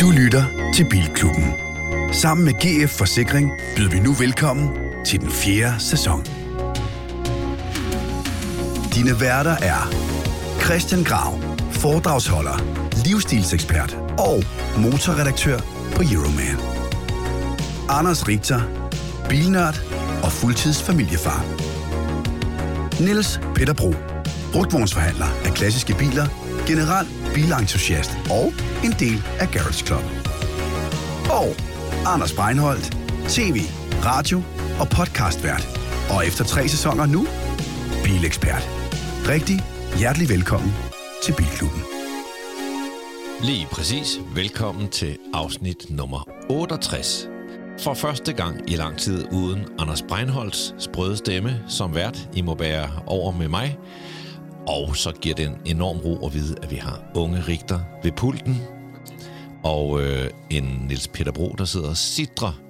Du lytter til Bilklubben. Sammen med GF Forsikring byder vi nu velkommen til den fjerde sæson. Dine værter er Christian Grav, foredragsholder, livsstilsekspert og motorredaktør på Euroman. Anders Richter, bilnørd og fuldtidsfamiliefar. Niels Peter Bro, brugtvognsforhandler af klassiske biler, general bilentusiast og en del af Garage Club. Og Anders Breinholt, tv, radio og podcastvært. Og efter tre sæsoner nu, bilekspert. Rigtig hjertelig velkommen til Bilklubben. Lige præcis. Velkommen til afsnit nummer 68. For første gang i lang tid uden Anders Breinholds sprøde stemme som vært. I må bære over med mig. Og så giver det en enorm ro at vide, at vi har unge rigter ved pulten. Og øh, en Nils Peter Bro, der sidder og sidder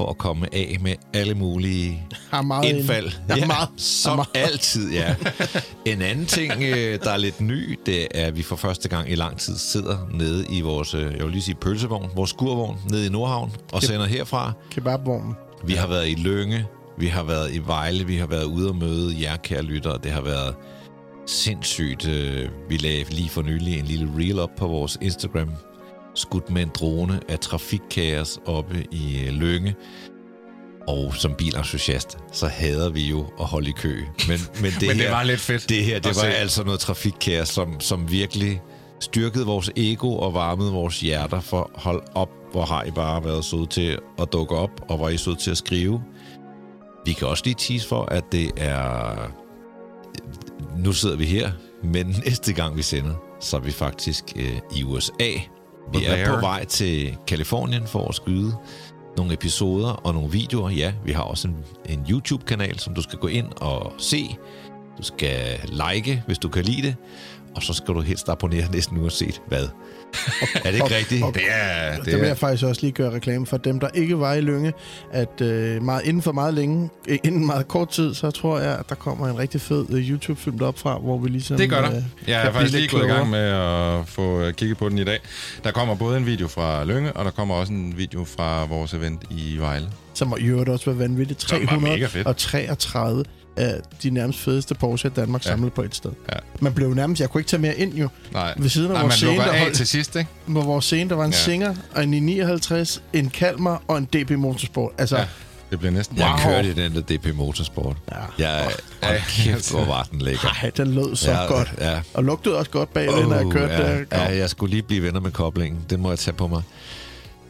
for at komme af med alle mulige Har meget indfald. ind. Jeg har meget- som meget. altid, ja. En anden ting, øh, der er lidt ny, det er, at vi for første gang i lang tid sidder nede i vores, øh, jeg vil lige sige pølsevogn, vores skurvogn nede i Nordhavn og sender herfra. Kebabvognen. Vi har været i Lønge, vi har været i Vejle, vi har været ude og møde jer, kære lyttere. Det har været sindssygt. øh, Vi lagde lige for nylig en lille reel op på vores Instagram. Skudt med en drone af trafikkaos oppe i øh, Lønge. Og som bilentusiast, så hader vi jo at holde i kø. Men, men, det, Men det her, var lidt fedt Det her, det var se. altså noget trafikkaos, som, som virkelig styrkede vores ego og varmede vores hjerter for hold op, hvor har I bare været søde til at dukke op, og hvor I søde til at skrive. Vi kan også lige tease for, at det er... Nu sidder vi her, men næste gang vi sender, så er vi faktisk øh, i USA. Vi er på vej til Kalifornien for at skyde nogle episoder og nogle videoer. Ja, vi har også en, en YouTube-kanal, som du skal gå ind og se. Du skal like, hvis du kan lide det. Og så skal du helst abonnere næsten uanset hvad. er det ikke rigtigt? og- Det er... Det Det vil jeg faktisk også lige gøre reklame for dem, der ikke var i Lønge, at øh, meget, inden for meget længe, øh, inden meget kort tid, så tror jeg, at der kommer en rigtig fed øh, YouTube-film derop fra, hvor vi ligesom... det gør der. øh, Jeg er faktisk lige gået i gang med at få øh, kigget på den i dag. Der kommer både en video fra Lønge, og der kommer også en video fra vores event i Vejle. Som må i øvrigt også vanvittigt. Var fedt. 333 af de nærmest fedeste Porsche i Danmark Ja. samlet på et sted. Ja. Man blev nærmest... Jeg kunne ikke tage mere ind jo. Nej, Ved siden af Nej vores man scene, lukker der af holdt- til sidst, ikke? På vores scene, der var en Ja. Singer, og en i 59, en Kalmar og en DB Motorsport. Altså, Ja. Det bliver næsten... Jeg Wow. kørte i den der DP Motorsport. Ja. Jeg, Ja, hold kæft, hvor var den lækker. Ej, den lød så ja, godt. Ja. Og lugtede også godt bagved, når jeg kørte ja, der. ja, jeg skulle lige blive venner med koblingen. Den må jeg tage på mig.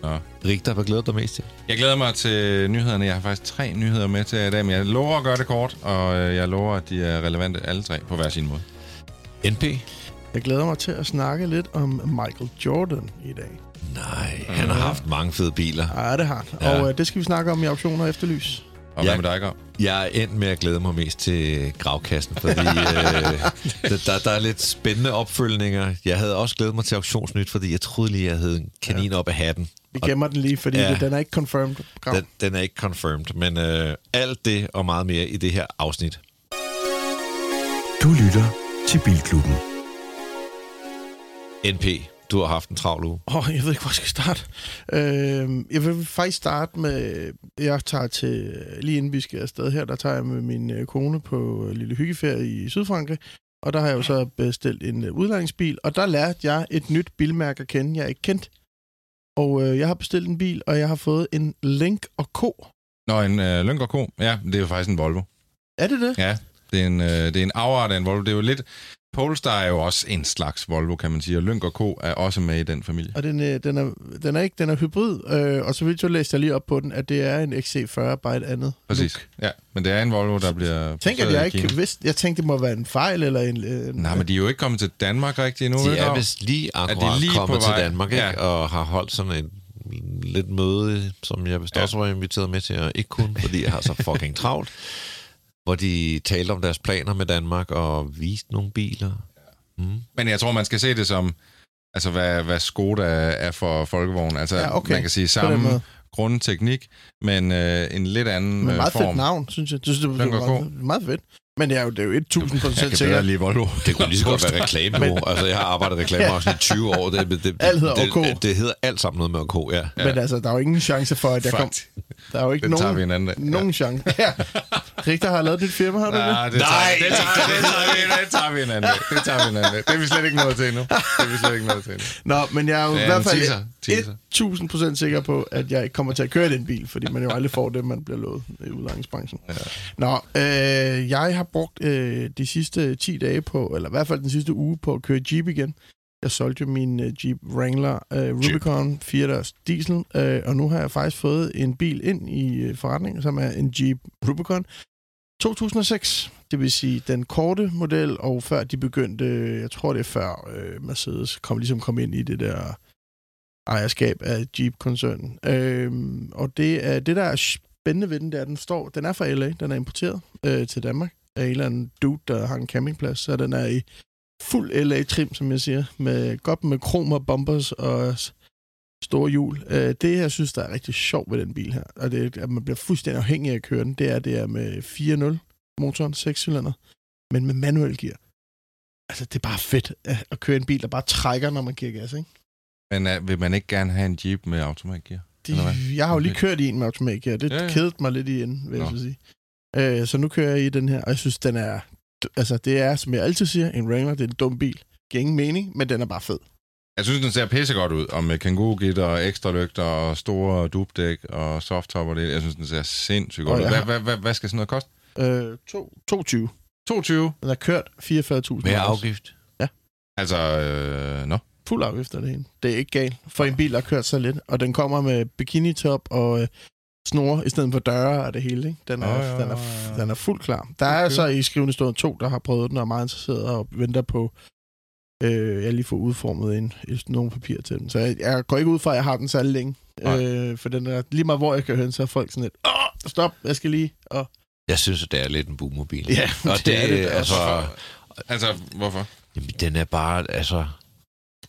Nå. Rigter, hvad glæder du dig mest til? Jeg glæder mig til nyhederne. Jeg har faktisk tre nyheder med til i dag, men jeg lover at gøre det kort, og øh, jeg lover, at de er relevante alle tre på hver sin måde. NP? Jeg glæder mig til at snakke lidt om Michael Jordan i dag. Nej, han har haft mange fede biler. Ja, det har han. Ja. Og øh, det skal vi snakke om i auktioner efterlys. Og Ja. hvad med dig, Grav? Jeg er endt med at glæde mig mest til gravkassen, fordi øh, der, der, er lidt spændende opfølgninger. Jeg havde også glædet mig til auktionsnyt, fordi jeg troede lige, jeg havde en kanin op af hatten. Vi gemmer den lige, fordi Ja. ja. det, den er ikke confirmed. Grav. Den, den er ikke confirmed, men øh, alt det og meget mere i det her afsnit. Du lytter til Bilklubben. NP, du har haft en travl uge. Åh, oh, jeg ved ikke, hvor jeg skal starte. Øh, jeg vil faktisk starte med... Jeg tager til... Lige inden vi skal afsted her, der tager jeg med min øh, kone på øh, lille hyggeferie i Sydfrankrig. Og der har jeg jo så bestilt en øh, udlejningsbil, og der lærte jeg et nyt bilmærke at kende, jeg ikke kendt. Og øh, jeg har bestilt en bil, og jeg har fået en Link og Ko. Nå, en øh, Lynk K. Ja, det er jo faktisk en Volvo. Er det det? Ja, det er en, øh, det er en afart af en Volvo. Det er jo lidt... Polestar er jo også en slags Volvo, kan man sige, og Lynk K er også med i den familie. Og den, øh, den, er, den er ikke, den er hybrid, øh, og så vidt så læste jeg lige op på den, at det er en XC40, bare et andet Præcis. look. Ja, men det er en Volvo, der bliver... Tænk, at produceret jeg i ikke Kina. vidste, jeg tænkte, det må være en fejl, eller en... Øh, Nej, men de er jo ikke kommet til Danmark rigtig endnu. De vel, er vist lige akkurat de lige kommet på til? Danmark, ikke? Ja. og har holdt sådan en lidt møde, som jeg vist Ja. også var inviteret med til, at ikke kunne, fordi jeg har så fucking travlt, hvor de talte om deres planer med Danmark og viste nogle biler. Mm. Men jeg tror, man skal se det som, altså hvad, hvad Skoda er for folkevogn. Altså, Ja, okay. man kan sige samme grundteknik, men øh, en lidt anden Men øh, meget form. fedt navn, synes jeg. Jeg synes, det det meget, meget fedt. Men det er jo, det er jo 1000 procent Jeg kan bedre sikkert. lide Volvo. Det kunne lige så godt være reklame Altså, jeg har arbejdet i reklamebranchen i 20 år. Det, det, det, Alt hedder det, OK. det, det hedder alt sammen noget med OK, ja. Men altså, der er jo ingen chance for, at jeg kom... Fuck. Der er jo ikke Den tager nogen, vi en anden dag. nogen chance. Ja. Richter har lavet dit firma, har du det? Nej, det tager, det, tager, det, tager vi, det tager vi en anden dag. Det tager vi en anden dag. Det er vi slet ikke nået til endnu. Det er vi slet ikke nået til endnu. Nå, men jeg er jo Ja, i hvert fald Teaser. 1000 procent sikker på, at jeg ikke kommer til at køre den bil, fordi man jo aldrig får det, man bliver lovet i udlejningsbranchen. Ja. Nå, øh, jeg har brugt øh, de sidste 10 dage på, eller i hvert fald den sidste uge på at køre Jeep igen. Jeg solgte jo min øh, Jeep Wrangler øh, Rubicon 4 dørs diesel, øh, og nu har jeg faktisk fået en bil ind i øh, forretningen, som er en Jeep Rubicon 2006. Det vil sige den korte model, og før de begyndte, jeg tror det er før øh, Mercedes kom, ligesom kom ind i det der ejerskab af Jeep-koncernen. Øh, og det, er, det, der er spændende ved den, det er, at den, står, den er fra LA, den er importeret øh, til Danmark af en eller anden dude, der har en campingplads, så den er i fuld LA-trim, som jeg siger, med godt med krom og bumpers og store hjul. Øh, det, jeg synes, der er rigtig sjovt ved den bil her, og det at man bliver fuldstændig afhængig af at køre den, det er, det er med 4.0 motoren, 6 cylinder, men med manuel gear. Altså, det er bare fedt øh, at køre en bil, der bare trækker, når man giver gas, ikke? Men uh, vil man ikke gerne have en Jeep med automatgear? De, jeg har jo lige kørt i en med automatgear, det Ja, ja, ja. ja. kedede mig lidt i enden, vil jeg Nå. så sige. Øh, så nu kører jeg i den her, og jeg synes, den er... Altså, det er, som jeg altid siger, en Wrangler, det er en dum bil. Giver ingen mening, men den er bare fed. Jeg synes, den ser pissegodt ud, og med kangoo-gitter og ekstra lygter og store dubdæk og softtop og det. Jeg synes, den ser sindssygt godt ud. jeg Hvad, hvad, hvad, hvad skal sådan noget koste? Øh, to, 22. 22? Den har kørt 44.000. Med afgift. Altså, øh, nå. Fuld afgift er det hele. Det er ikke galt for en bil, der har kørt så lidt. Og den kommer med bikini-top og øh, snore i stedet for døre og det hele. Ikke? Den, er, Åh, ja, den, er, ja, ja. den er fuldt klar. Der er Okay. så i skrivende stund to, der har prøvet den og er meget interesseret og venter på, øh, jeg lige får udformet en, et, nogle papirer til den. Så jeg, jeg går ikke ud fra, at jeg har den særlig længe. Nej. Øh, for den er lige meget, hvor jeg kan høre den, så er folk sådan lidt, Åh, stop, jeg skal lige... Og, Jeg synes, at det er lidt en boommobil. ja, Og det, er det altså. Altså, hvorfor? jamen, den er bare, altså,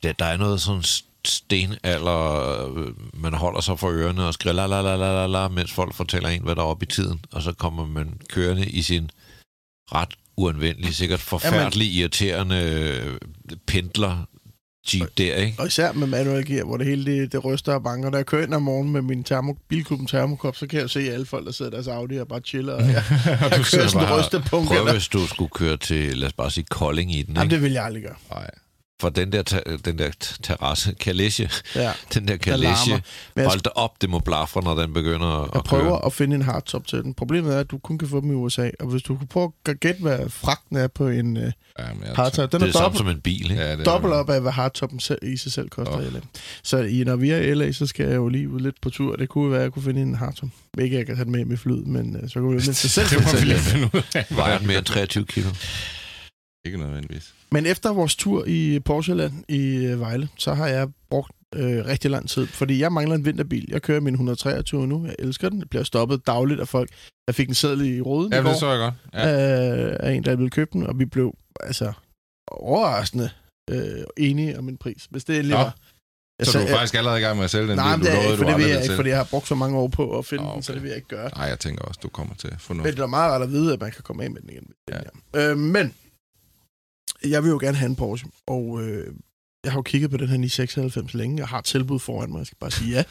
der, der er noget sådan stenalder, øh, man holder sig for ørerne og skriver la la la la la la, mens folk fortæller en, hvad der er oppe i tiden, og så kommer man kørende i sin ret uanvendelige, sikkert forfærdelig irriterende øh, pendler Jeep der, ikke? Og især med manuel gear, hvor det hele det, det ryster og banker. Når jeg kører ind om morgenen med min termo, bilklubben termokop, så kan jeg se alle folk, der sidder i deres Audi og bare chiller. Og jeg, jeg kører sådan en rystepunkt. Prøv, eller- hvis du skulle køre til, lad os bare sige, Kolding i den, Jamen, ikke? det vil jeg aldrig gøre. Nej. For den der, den der terrasse, kalesje, Ja. den der kalesje, hold da op, det må blafre, når den begynder at, jeg at prøver køre. at finde en hardtop til den. Problemet er, at du kun kan få dem i USA. Og hvis du kunne prøve at gætte, hvad fragten er på en uh, Ja, hardtop, den Det er, er dobbelt, som en bil, ikke? Ja, det dobbelt op af, hvad hardtoppen i sig selv koster Åh. i LA. Så i, når vi er i LA, så skal jeg jo lige ud lidt på tur. Det kunne være, at jeg kunne finde en hardtop. Ikke, at jeg kan tage den med med flyet, men uh, så kunne vi jo mindst selv Det må vi fortælle lige det. finde ud af. Vejer mere end 23 kilo? Ikke nødvendigvis. Men efter vores tur i Porscheland i øh, Vejle, så har jeg brugt øh, rigtig lang tid, fordi jeg mangler en vinterbil. Jeg kører min 123 nu. Jeg elsker den. Jeg bliver stoppet dagligt af folk. Jeg fik en seddel i råden Ja, i går det så jeg godt. Ja. øh, af en, der ville købe den, og vi blev altså overraskende øh, enige om en pris. Hvis det endelig Nå. var. Jeg Så du er sagde- faktisk allerede i gang med at sælge den Nej, bil, men det du er lovede, ikke, for det vil jeg ikke, fordi jeg har brugt så mange år på at finde Nå, den, så okay. det vil jeg ikke gøre. Nej, jeg tænker også, du kommer til at få Men noget. det er meget rart at vide, at man kan komme af med den igen. Ja. Øh, men jeg vil jo gerne have en Porsche, og øh, jeg har jo kigget på den her 996 længe. Jeg har tilbud foran mig, jeg skal bare sige ja.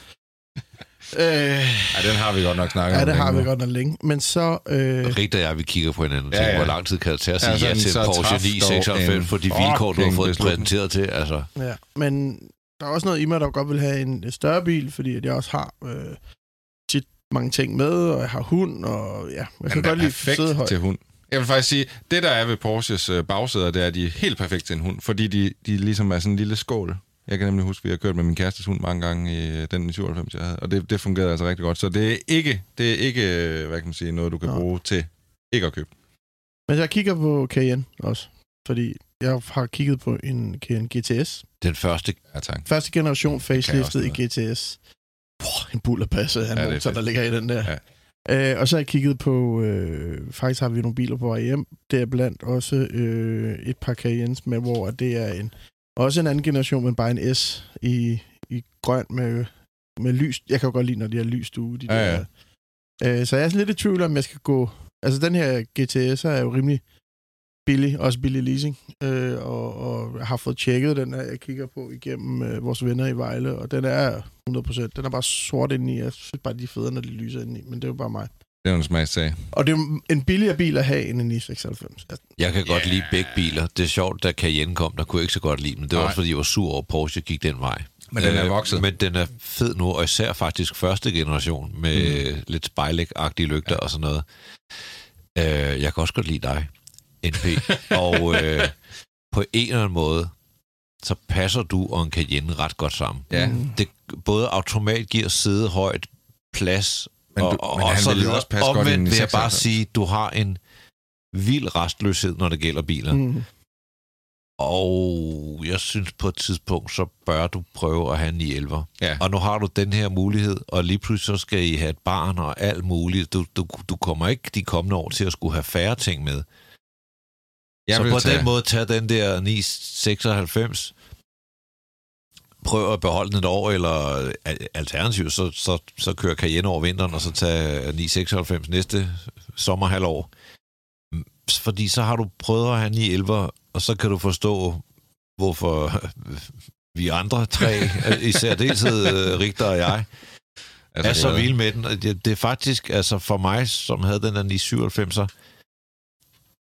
øh, Ja, den har vi godt nok snakket ja, om. det har vi nu. godt nok længe. Men så... Øh, Rigt og jeg, vi kigger på hinanden og Ja, tænker, ja. hvor lang tid kan det tage at sige Ja, ja, sådan, til en Porsche træf dog 996 en for de vilkår, du har fået præsenteret til? Altså, ja, men der er også noget i mig, der godt vil have en, større bil, fordi at jeg også har øh, tit mange ting med, og jeg har hund, og ja, jeg kan godt lide at sidde højt. til hund. Jeg vil faktisk sige, det der er ved Porsches øh, bagsæder, det er, at de er helt perfekt til en hund, fordi de, de ligesom er sådan en lille skål. Jeg kan nemlig huske, at vi har kørt med min kærestes hund mange gange i øh, den i 97, jeg havde, og det, det fungerede altså rigtig godt. Så det er ikke, det er ikke øh, hvad kan man sige, noget, du kan Nå. bruge til ikke at købe. Men jeg kigger på Cayenne også, fordi jeg har kigget på en Cayenne GTS. den første Ja, tak. Første generation faceliftet i GTS. Wow, en bullerpasse en Ja, er motor, der ligger i den der. Ja. Øh, og så har jeg kigget på, øh, faktisk har vi nogle biler på vej hjem. Det er blandt også øh, et par Cayennes med, hvor det er en, også en anden generation, men bare en S i, i grøn med, med lys. Jeg kan jo godt lide, når de har lys ude. De Ja, der. Øh, så jeg er sådan lidt i tvivl om, jeg skal gå Altså, den her GTS er jo rimelig billig, også billig leasing, øh, og, og jeg har fået tjekket den her, jeg kigger på igennem øh, vores venner i Vejle, og den er 100%. Den er bare sort indeni. Jeg synes bare, de er federe, når de lyser indeni, men det er jo bare mig. Det er en smagssag. Og det er en billigere bil at have end en 996. Altså, Jeg kan godt lide begge biler. Det er sjovt, da Cayenne kom, der kunne jeg ikke så godt lide dem. Det var Nej. også, fordi jeg var sur over, at Porsche gik den vej. Men den er vokset. Men den er fed nu, og især faktisk første generation, med mm. lidt spejlæg-agtige lygter ja. og sådan noget. Øh, jeg kan også godt lide dig, NP. og øh, på en eller anden måde, så passer du og en Cayenne ret godt sammen. Ja. Mm. Det både automat giver sæde højt, plads, Men du- og, men og han så videre. også passe godt Omvendt i vil jeg bare 96. sige, du har en vild restløshed, når det gælder biler. Mm. Mm. Og jeg synes på et tidspunkt, så bør du prøve at have en 911. Ja. Og nu har du den her mulighed, og lige pludselig så skal I have et barn og alt muligt. Du, du, du kommer ikke de kommende år til at skulle have færre ting med. Jeg så på tage, den måde, tag den der 996, prøv at beholde den et år, eller al- alternativt, så, så, så kører Cayenne over vinteren, og så tag 996 næste sommerhalvår. Mm, Fordi så har du prøvet at have 911, og så kan du forstå, hvorfor vi andre tre, især deltid, Rigter og jeg, er så vilde med den. Det, det er faktisk, altså for mig, som havde den der 997'er,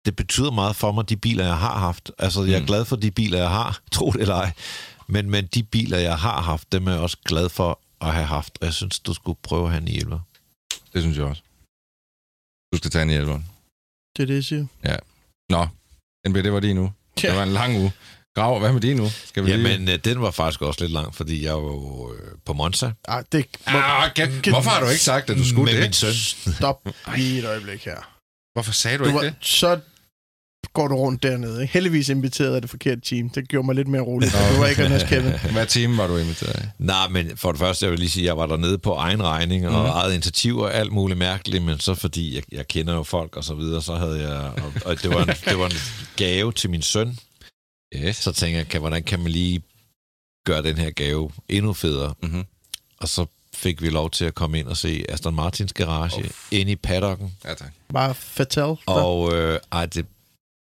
det betyder meget for mig, de biler, jeg har haft. Altså, jeg er Mm. glad for de biler, jeg har, tro det eller ej. Men, men de biler, jeg har haft, dem er jeg også glad for at have haft. Og jeg synes, du skulle prøve at have en 911. Det synes jeg også. Du skal tage en hjælper. Det er det, jeg siger. Nå, NB, det var din uge. Ja. Det var en lang uge. Grav, hvad med din uge? Skal vi lige... Jamen, øh, den var faktisk også lidt lang, fordi jeg var jo øh, på Monza. Ah, det må... Ah, okay. Hvorfor har du ikke sagt, at du skulle med det? min søn. Stop lige et øjeblik her. Hvorfor sagde du, Du ikke var, det? så går du rundt dernede. Ikke? Heldigvis inviteret af det forkerte team. Det gjorde mig lidt mere rolig. Du var ikke Anders Kevin. Hvad time var du inviteret af? Nej, men for det første, jeg vil lige sige, at jeg var dernede på egen regning og mm. eget initiativ og alt muligt mærkeligt, men så fordi jeg, jeg kender jo folk og så videre, så havde jeg, og, og det, var en, det var en gave til min søn, Yes. så tænker jeg, kan, hvordan kan man lige gøre den her gave endnu federe? Mm-hmm. Og så fik vi lov til at komme ind og se Aston Martins garage Uff. ind i paddocken, Ja, tak. Bare fatal. og øh, ej, det,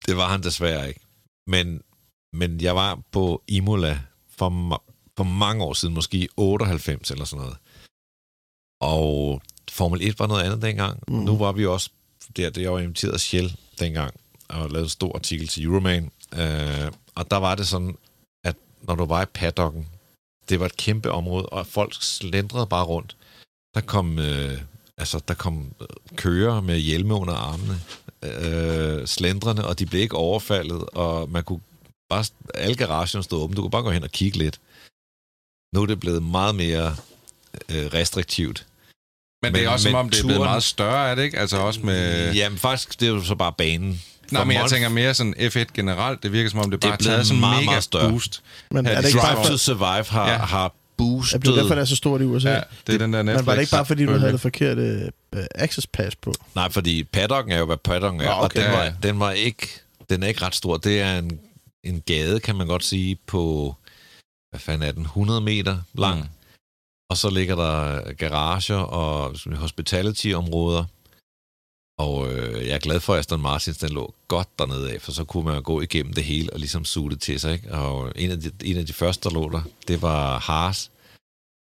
det var han desværre ikke. Men, men jeg var på Imola for, ma- for mange år siden, måske 98 eller sådan noget. Og Formel 1 var noget andet dengang. Mm. Nu var vi også der, det jeg var inviteret af Shell dengang, og lavede en stor artikel til Euroman. Øh, og der var det sådan, at når du var i paddocken, det var et kæmpe område, og folk slendrede bare rundt. Der kom, øh, altså, der kom øh, kører med hjelme under armene, øh, slendrende, og de blev ikke overfaldet, og man kunne bare, alle garagen stod åbne, du kunne bare gå hen og kigge lidt. Nu er det blevet meget mere øh, restriktivt. Men, det er Men- også som men om, det er blevet meget større, er det ikke? Altså også med... Jamen faktisk, det er jo så bare banen. Nej, men jeg Monf- tænker mere sådan F1 generelt. Det virker som om, det Det er bare blevet taget sådan meget, mega meget større. boost. Men er det de ikke bare Drive to Survive har, Ja. har boostet... det derfor, det er så stort i USA? Ja, det er den der Netflix. Men var det ikke bare, fordi du havde det forkerte uh, access pass på? Nej, fordi paddocken er jo, hvad paddocken er, Nå, og okay. den Ja, var, den var ikke, den er ikke ret stor. Det er en, en gade, kan man godt sige, på, hvad fanden er den, 100 meter lang. Mm. Og så ligger der garager og hospitality-områder. Og øh, jeg er glad for, at Aston Martins den lå godt dernede af, for så kunne man gå igennem det hele og ligesom suge det til sig. Ikke? Og en af, de, en af de første, der lå der, det var Haas.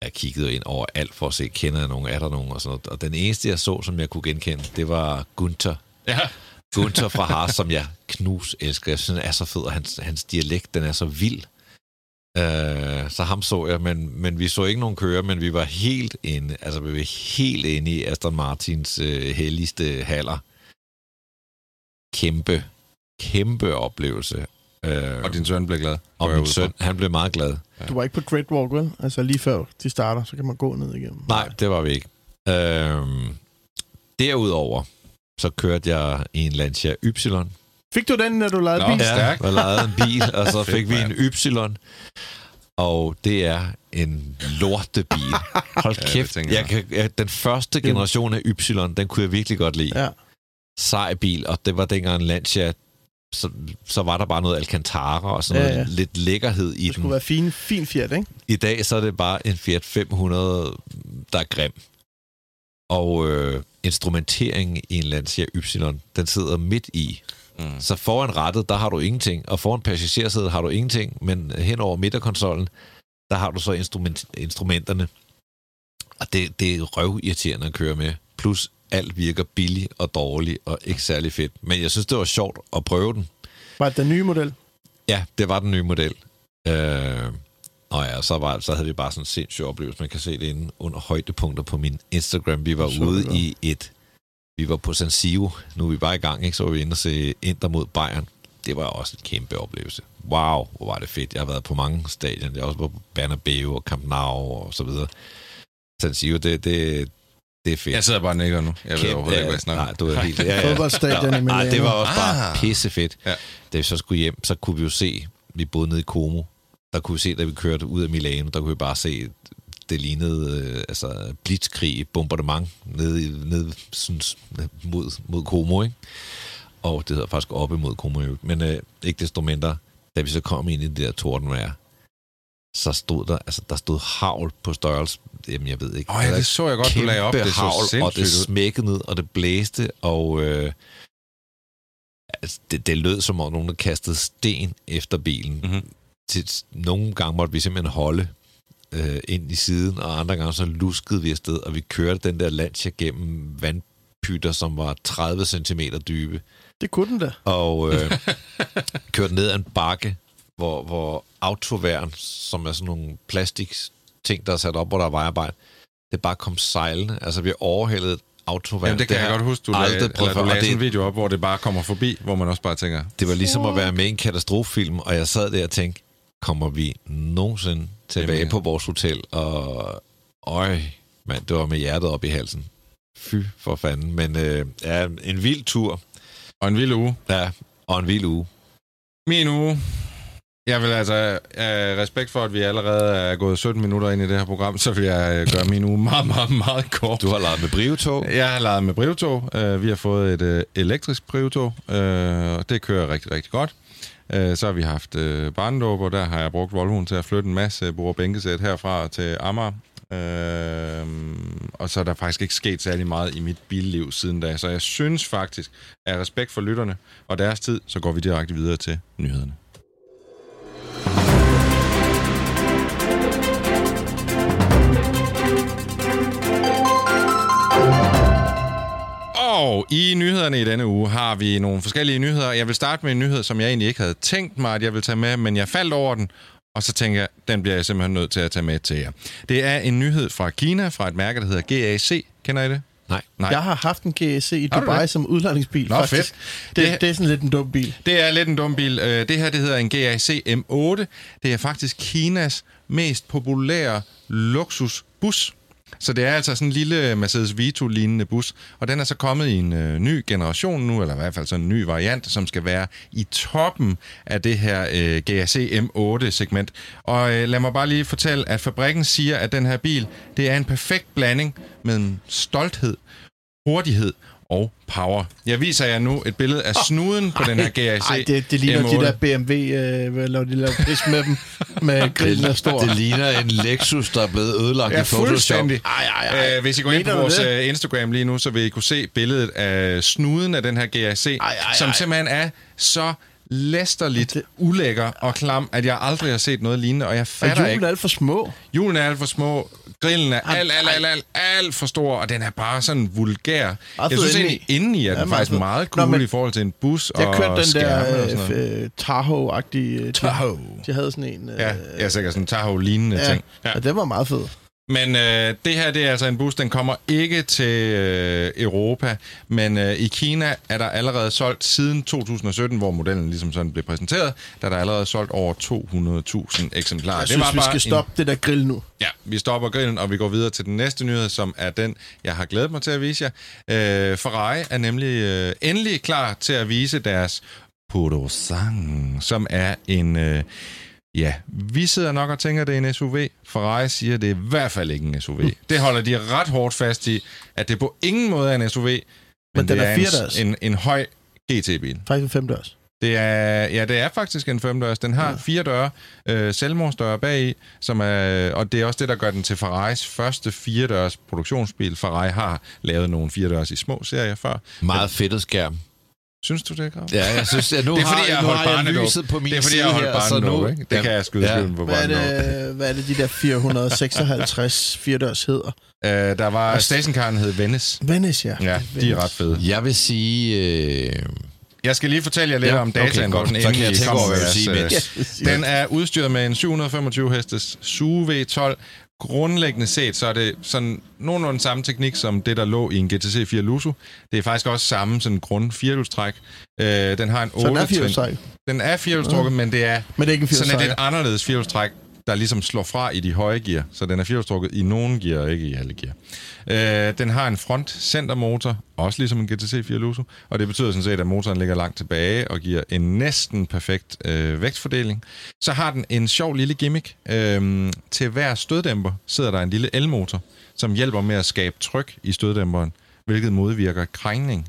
Jeg kiggede ind over alt for at se, kender jeg nogen, er der nogen og sådan noget. Og den eneste, jeg så, som jeg kunne genkende, det var Gunther. Ja. Gunther fra Haas, som jeg knus elsker. Jeg synes, han er så fed, og hans, hans dialekt, den er så vild. Uh, så ham så jeg, men, men vi så ikke nogen køre, men vi var helt inde, altså vi var helt inde i Aston Martins uh, helligste haller. Kæmpe, kæmpe oplevelse. Uh, Og din søn blev glad. og min søn, han blev meget glad. Du var ikke på Great Walk, vel? Altså lige før de starter, så kan man gå ned igennem. Nej, det var vi ikke. Øhm, derudover, så kørte jeg i en Lancia Y. Fik du den, når du lavede Nå. bil? Ja. Stærkt. og lejede en bil, og så fik vi en mand. Y. Og det er en lortebil. Hold kæft, tænker jeg kan, jeg, den første generation af Y, den kunne jeg virkelig godt lide. Ja. Sej bil, og det var dengang en Lancia, så, så var der bare noget Alcantara og sådan Ja, noget ja. lidt lækkerhed i Det skulle den. være fin, fin Fiat, ikke? I dag så er det bare en Fiat 500, der er grim. Og øh, instrumenteringen i en Lancia Y, den sidder midt i. Mm. Så foran rattet, der har du ingenting, og foran passagersædet har du ingenting, men hen over midterkonsollen, der har du så instrument, instrumenterne. Og det, det er røvirriterende at køre med. Plus alt virker billigt og dårligt og ikke særlig fedt. Men jeg synes, det var sjovt at prøve den. Var det den nye model? Ja, det var den nye model. Øh, og ja, så, var, så havde vi bare sådan en sindssyg oplevelse. Man kan se det inde under højdepunkter på min Instagram. Vi var Så ude i et... Vi var på San Siro. Nu er vi bare i gang, ikke? Så var vi inde og se Inter mod Bayern. Det var også en kæmpe oplevelse. Wow, hvor var det fedt. Jeg har været på mange stadion. Jeg har også været på Bernabeu og Camp Nou og så videre. San Siro, det, det, det er fedt. Jeg sidder bare og nikker nu. Jeg ved Kæmpe- overhovedet ikke, hvad jeg snakker Nej, du er helt... Ja, Fodboldstadion i Nej, det var også bare Ah. pissefedt. Ja. Da vi så skulle hjem, så kunne vi jo se, vi boede nede i Como, der kunne vi se, da vi kørte ud af Milano, der kunne vi bare se, det lignede øh, altså blitzkrig, bombardement nede, i- nede sådan, s- mod, mod Como, ikke? Og det hedder faktisk oppe mod Como, men øh, ikke desto mindre, da vi så kom ind i det der tordenvejr, så stod der, altså der stod havl på størrelse, jamen jeg ved ikke. Ja, det så jeg godt, du lagde op. Det så havl, og det smækkede ned, og det blæste, og øh, altså, det, det lød som om nogen, der kastede sten efter bilen. Mhm. Til, nogle gange måtte vi simpelthen holde øh, ind i siden, og andre gange så luskede vi afsted, og vi kørte den der Lancia gennem vandpytter, som var 30 cm dybe, Det kunne den da. og øh, kørte ned ad en bakke, hvor, hvor autoværn, som er sådan nogle plastik ting, der er sat op, hvor der er vejarbejde, det bare kom sejlende. Altså, vi overhældede autoværn. Jamen, det kan jeg har godt huske, du aldrig lagde, prøvet eller, du lagde sådan en det- video op, hvor det bare kommer forbi, hvor man også bare tænker, Det var ligesom at være med i en katastrofefilm, og jeg sad der og tænkte, kommer vi nogensinde tilbage Jamen, ja. på vores hotel? Og øj, mand, det var med hjertet op i halsen. Fy for fanden. Men øh, ja, en vild tur. og en vild uge. Ja, og en vild uge. Min uge. Jeg vil altså, af respekt for, at vi allerede er gået 17 minutter ind i det her program, så vil jeg øh, gøre min uge meget, meget, meget kort. Du har lavet med brivetog. Jeg har leget med brevtog. Øh, Vi har fået et øh, elektrisk brevtog, øh, og det kører rigtig, rigtig godt. Øh, Så har vi haft øh, barndåb, og der har jeg brugt Volvoen til at flytte en masse bordbænkesæt herfra til Amager. Øh, og så er der faktisk ikke sket særlig meget i mit billiv siden da. Så jeg synes faktisk, af respekt for lytterne og deres tid, så går vi direkte videre til nyhederne. Og i nyhederne i denne uge har vi nogle forskellige nyheder. Jeg vil starte med en nyhed, som jeg egentlig ikke havde tænkt mig, at jeg ville tage med, men jeg faldt over den, og så tænker jeg, den bliver jeg simpelthen nødt til at tage med til jer. Det er en nyhed fra Kina, fra et mærke, der hedder GAC. Kender I det? Nej. Nej. Jeg har haft en GSC i Dubai som udlejningsbil, Nå, faktisk. fedt. Det, Det- det, det er sådan lidt en dum bil. Det er lidt en dum bil. Øh, Det her, det hedder en GAC M8. Det er faktisk Kinas mest populære luksusbus. Så det er altså sådan en lille øh, Mercedes Vito-lignende bus. Og den er så kommet i en øh, ny generation nu, eller i hvert fald sådan en ny variant, som skal være i toppen af det her øh, GAC M8-segment. Og øh, lad mig bare lige fortælle, at fabrikken siger, at den her bil, det er en perfekt blanding mellem stolthed, hurtighed og power. Jeg viser jer nu et billede af snuden på den her GAC Ej, det, det ligner M8. de der BMW, øh, hvad laver de laver pris med dem, med grillen er stor. Det ligner en Lexus, der er blevet ødelagt Ja, i Photoshop. fuldstændig. Ej, ej, ej. Øh, hvis I går ind på vores det? øh, Instagram lige nu, så vil I kunne se billedet af snuden af den her GAC, ej, som ej. simpelthen er så læsterligt Det- ulækker og klam, at jeg aldrig har set noget lignende, og jeg Og fatter julen ikke. er alt for små. Julen er alt for små, grillen er alt, alt, alt, alt, alt for stor, og den er bare sådan vulgær. Jeg synes egentlig, indeni er Ja, den meget faktisk meget Nå, cool men- i forhold til en bus Jeg og kørte den og der øh, Tahoe-agtige... øh, Tahoe. De havde sådan en... Øh, Ja, jeg er sikkert sådan en Tahoe-lignende ja, ting. ja. Og det var meget fed. Men øh, det her, det er altså en bus, den kommer ikke til øh, Europa, men øh, i Kina er der allerede solgt siden 2017, hvor modellen ligesom sådan blev præsenteret, der er der allerede solgt over 200.000 eksemplarer. Jeg synes, vi skal stoppe det der grill nu. En, ja, vi stopper grillen, og vi går videre til den næste nyhed, som er den, jeg har glædet mig til at vise jer. Øh, Ferrari er nemlig øh, endelig klar til at vise deres Purosangue, som er en... Øh, Ja, vi sidder nok og tænker, det er en SUV. Ferrari siger, det er i hvert fald ikke en SUV. Det holder de ret hårdt fast i, at det på ingen måde er en SUV, men, Men den det er en, firedørs. en, en høj GT-bil. Faktisk en femdørs. Det er, ja, det er faktisk en femdørs. Den har ja. fire døre, øh, selvmordsdøre bagi, som er, og det er også det, der gør den til Ferraris første firedørs produktionsbil. Ferrari har lavet nogle firedørs i små serier før. Meget fedtet skærm. Synes du det, Grav? Ja, jeg synes, at nu Det er fordi, har, jeg nu holdt har jeg lyset på min Det er fordi, side jeg har holdt her, så barnet nu... ikke? Det kan jeg skyde Ja. skylden på Hvad er, det, hvad er det, de der 456 firedørs hedder? Øh, der var stationcaren hed Venice. Venice, ja. Ja, de er ret fede. Jeg vil sige... Øh, Jeg skal lige fortælle jer lidt Ja, om okay, dataen, godt. hvor den Så kan jeg tænke kommer over, hvad jeres, sige, øh. Den er udstyret med en 725 hestes SUV V12. Grundlæggende set, så er det sådan nogenlunde samme teknik som det, der lå i en GTC 4 Lusso. Det er faktisk også samme sådan grund firehjulstræk. Øh, den har en 8 Så den er firehjulstræk. Den er firehjulstrukket, men det er Men det er ikke en sådan et firehjulstræk. lidt anderledes firehjulstræk, der ligesom slår fra i de høje gear. Så den er firehjulstrukket i nogle gear, og ikke i alle gear. Øh, den har en front centermotor, også ligesom en GTC 4 Lusso, og det betyder sådan set, at motoren ligger langt tilbage og giver en næsten perfekt øh, vægtfordeling. Så har den en sjov lille gimmick. Øh, til hver støddæmper sidder der en lille elmotor, som hjælper med at skabe tryk i støddæmperen, hvilket modvirker krængning.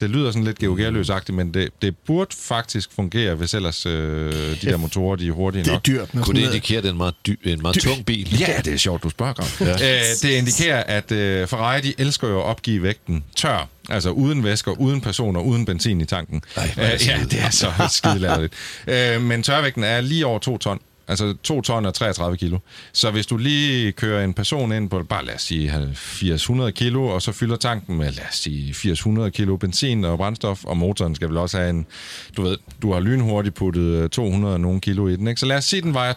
Det lyder sådan lidt geogerløsagtigt, men det, det burde faktisk fungere, hvis ellers øh, de der motorer de er hurtige Det er nok. dyrt. Kunne det indikere, at det er en meget, dy, en meget tung bil? Ja, det er sjovt, du spørger, Grav. ja. øh, det indikerer, at øh, Ferrari de elsker jo at opgive vægten tør. Altså uden væsker, uden personer, uden benzin i tanken. Ej, det øh, ja, det er så skidelatterligt. øh, men tørvægten er lige over 2 ton. Altså 2 ton og 33 kilo. Så hvis du lige kører en person ind på, bare lad os sige 80-100 kilo, og så fylder tanken med, lad os sige 80-100 kilo benzin og brændstof, og motoren skal vel også have en, du ved, du har lynhurtigt puttet øh, 200 og nogle kilo i den, ikke? Så lad os sige, den vejer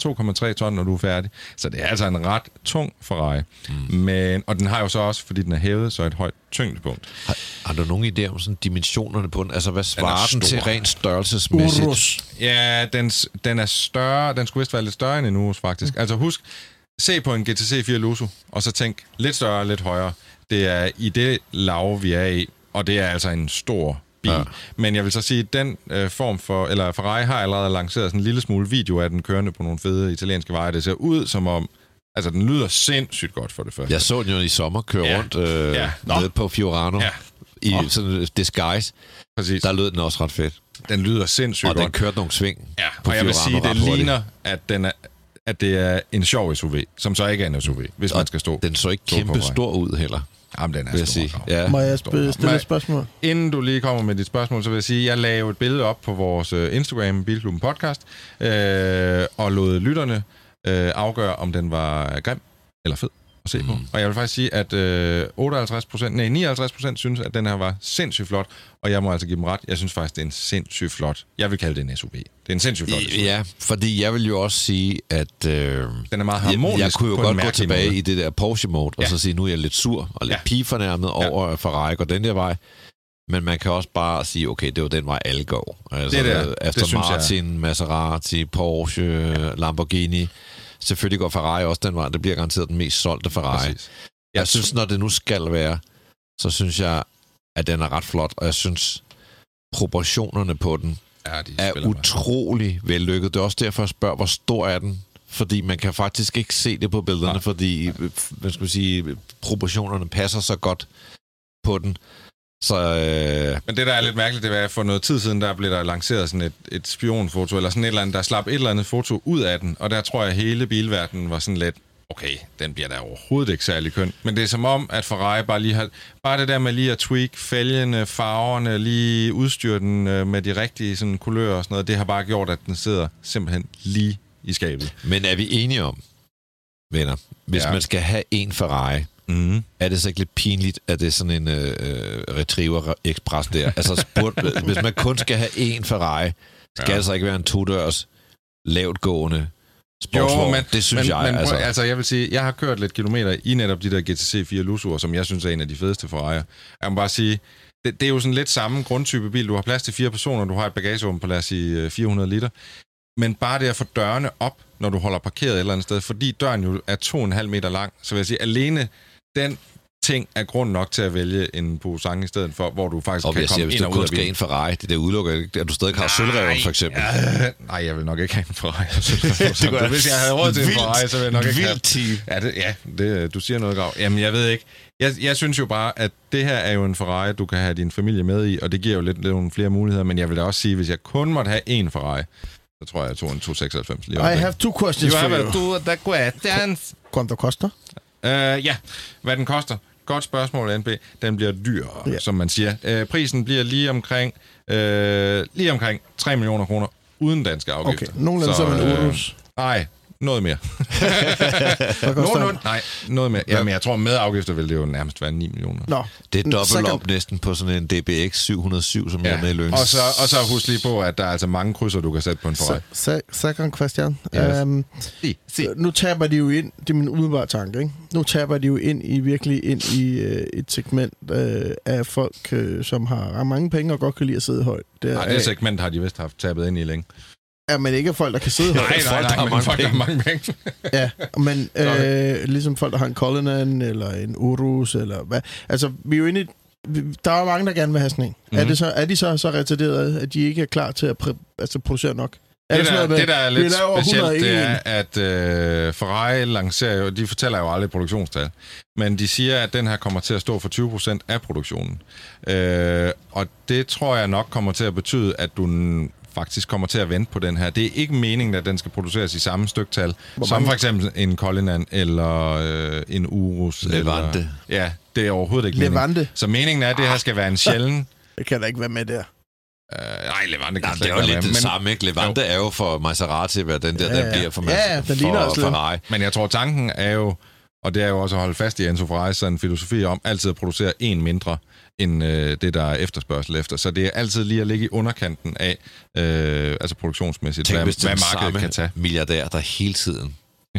2,3 ton, når du er færdig. Så det er altså en ret tung Ferrari. Mm. Men, og den har jo så også, fordi den er hævet, så et højt tyngdepunkt. Har, har du nogen idé om sådan dimensionerne på den? Altså, hvad svarer den, stor. til rent størrelsesmæssigt? Urus. Ja, den, den er større. Den skulle vist være lidt større end en Urus, faktisk. Mm. Altså husk, se på en GTC 4 Lusso, og så tænk lidt større, lidt højere. Det er i det lav, vi er i, og det er altså en stor bil. Ja. Men jeg vil så sige, at den øh, form for, eller Ferrari har allerede lanceret sådan en lille smule video af den kørende på nogle fede italienske veje. Det ser ud som om, altså den lyder sindssygt godt for det første. Jeg så den jo i sommer køre Ja. rundt øh, Ja. Nå. nede på Fiorano Ja. i Nå. sådan en disguise. Præcis. Der lød den også ret fedt. Den lyder sindssygt Og godt. den kørte nogle sving Ja, på og jeg vil sige, det ligner, at, den er, at det er en sjov SUV, som så ikke er en SUV, hvis man skal stå. Den så ikke stå på kæmpe stor ud heller, Jamen, den er vil jeg stor. Ja. Må jeg stille et spørgsmål? Inden du lige kommer med dit spørgsmål, så vil jeg sige, at jeg lagde et billede op på vores øh, Instagram, Bilklubben Podcast, øh, og lod lytterne øh, afgøre, om den var grim eller fed at se på. Og jeg vil faktisk sige, at øh, 58% nej, 59% synes, at den her var sindssygt flot, og jeg må altså give dem ret. Jeg synes faktisk, det er en sindssygt flot. Jeg vil kalde det en SUV. Det er en sindssygt flot SUV. Ja, fordi jeg vil jo også sige, at... Øh, Den er meget jeg, harmonisk jeg kunne jo godt gå tilbage måde. i det der Porsche-mode, og Ja. så sige, nu er jeg lidt sur og lidt Ja. ja. pigefornærmet over, at Ferrari går den der vej. Men man kan også bare sige, okay, det var den vej, alle går. Altså, Det der, det Aston jeg. Martin, Maserati, Porsche, Lamborghini. Selvfølgelig går Ferrari også den vej. Det bliver garanteret den mest solgte Ferrari. Præcis. Jeg synes, når det nu skal være, så synes jeg, at den er ret flot, og jeg synes, proportionerne på den Ja, de er spiller med. utrolig vellykket. Det er også derfor, jeg spørger, hvor stor er den? Fordi man kan faktisk ikke se det på billederne, Nej. Nej. fordi øh, hvad skal man sige, proportionerne passer så godt på den. Så øh, Men det, der er lidt mærkeligt, det er, at for noget tid siden, der blev der lanceret sådan et, et spionfoto, eller sådan et eller andet, der slap et eller andet foto ud af den, og der tror jeg, at hele bilverdenen var sådan lidt, okay, den bliver da overhovedet ikke særlig køn. Men det er som om, at Ferrari bare lige har... Bare det der med lige at tweak fælgene, farverne, lige udstyre den øh, med de rigtige sådan, kulører og sådan noget, det har bare gjort, at den sidder simpelthen lige i skabet. men er vi enige om, venner, hvis ja. man skal have en Ferrari, Mm. er det så ikke lidt pinligt, at det er sådan en øh, øh, Retriever Express der? Altså, spurgt, hvis man kun skal have en Ferrari, skal Ja. det så ikke være en to-dørs, lavtgående sportsvogn? det synes men, jeg, men, altså. altså. jeg vil sige, jeg har kørt lidt kilometer i netop de der GTC 4 Lusuer, som jeg synes er en af de fedeste Ferrari'er. Jeg må bare sige, det, det er jo sådan lidt samme grundtype bil. Du har plads til fire personer, du har et bagagerum på, lad os sige, øh, 400 liter. Men bare det at få dørene op, når du holder parkeret et eller andet sted, fordi døren jo er 2,5 meter lang, så vil jeg sige, alene den ting er grund nok til at vælge en Pusan i stedet for, hvor du faktisk Og kan jeg komme siger, hvis ind du og ud kun af skal bilen. ind Ferrari, det der udelukker ikke, at du stadig har sølvreven, for eksempel. Ja, nej, jeg vil nok ikke have en Ferrari. det kunne Hvis jeg havde råd til en Ferrari, så ville jeg nok ikke have... team. Ja, det, ja det, du siger noget, Grav. Jamen, jeg ved ikke. Jeg, jeg synes jo bare, at det her er jo en Ferrari, du kan have din familie med i, og det giver jo lidt, lidt nogle flere muligheder, men jeg vil da også sige, hvis jeg kun måtte have én Ferrari, så tror jeg, jeg tog en 296 lige I have two questions You for have you. two the questions. Quanto koster? Uh, ja, hvad den koster. Godt spørgsmål, NB. Den bliver dyr, Ja. som man siger. Uh, prisen bliver lige omkring, uh, lige omkring 3 millioner kroner uden danske afgifter. Okay, nogenlunde som en øh. Nej, noget mere. Nogenlunde, nej, noget mere. Jamen, jeg tror, med afgifter vil det jo nærmest være 9 millioner. Nå. Det er dobbelt second- op næsten på sådan en DBX 707, som ja. jeg er med i Lyng's. og, så, og så husk lige på, at der er altså mange krydser, du kan sætte på en Ferrari. Se- se- Second question. Yes. Um, Si, si. nu taber de jo ind, det er min umiddelbare tanke, ikke? Nu taber de jo ind i virkelig ind i øh, et segment øh, af folk, øh, som har, mange penge og godt kan lide at sidde højt. Det er, Nej, det segment har de vist haft tabet ind i længe. Er men ikke folk, der kan sidde højt. Nej, nej, folk, der nej, har men mange folk, der har mange penge. Ja, men øh, ligesom folk, der har en Cullinan eller en Urus, eller hvad. Altså, vi er jo inde i... Der er jo mange, der gerne vil have sådan en. Mm. Er, Mhm. det så, er de så så retarderede, at de ikke er klar til at pr- altså, producere nok? Er Det, altså, der, noget med, det, der er lidt specielt, det 101? er, at øh, Ferrari lancerer jo, de fortæller jo aldrig produktionstal, men de siger, at den her kommer til at stå for 20% af produktionen. Øh, og det tror jeg nok kommer til at betyde, at du faktisk kommer til at vente på den her. Det er ikke meningen, at den skal produceres i samme styktal, Hvor som mange- for eksempel en Cullinan eller øh, en Urus. Levante. Eller, ja, det er overhovedet ikke meningen. Levante. Så meningen er, at det her skal være en sjælden... Det kan da ikke være med der. Øh, nej, Levante kan Nej, det er jo lidt være det med, samme, ikke? Levante er jo for Maserati, hvad den der, Ja, den ja. bliver for, Ja, ja, den ligner for også lidt. Ferrari. Men jeg tror, tanken er jo, og det er jo også at holde fast i Enzo Ferraris sådan en filosofi om altid at producere en mindre end øh, det, der er efterspørgsel efter. Så det er altid lige at ligge i underkanten af, øh, altså produktionsmæssigt, Tænk, hvad, hvis hvad markedet samme kan tage. milliardær, der hele tiden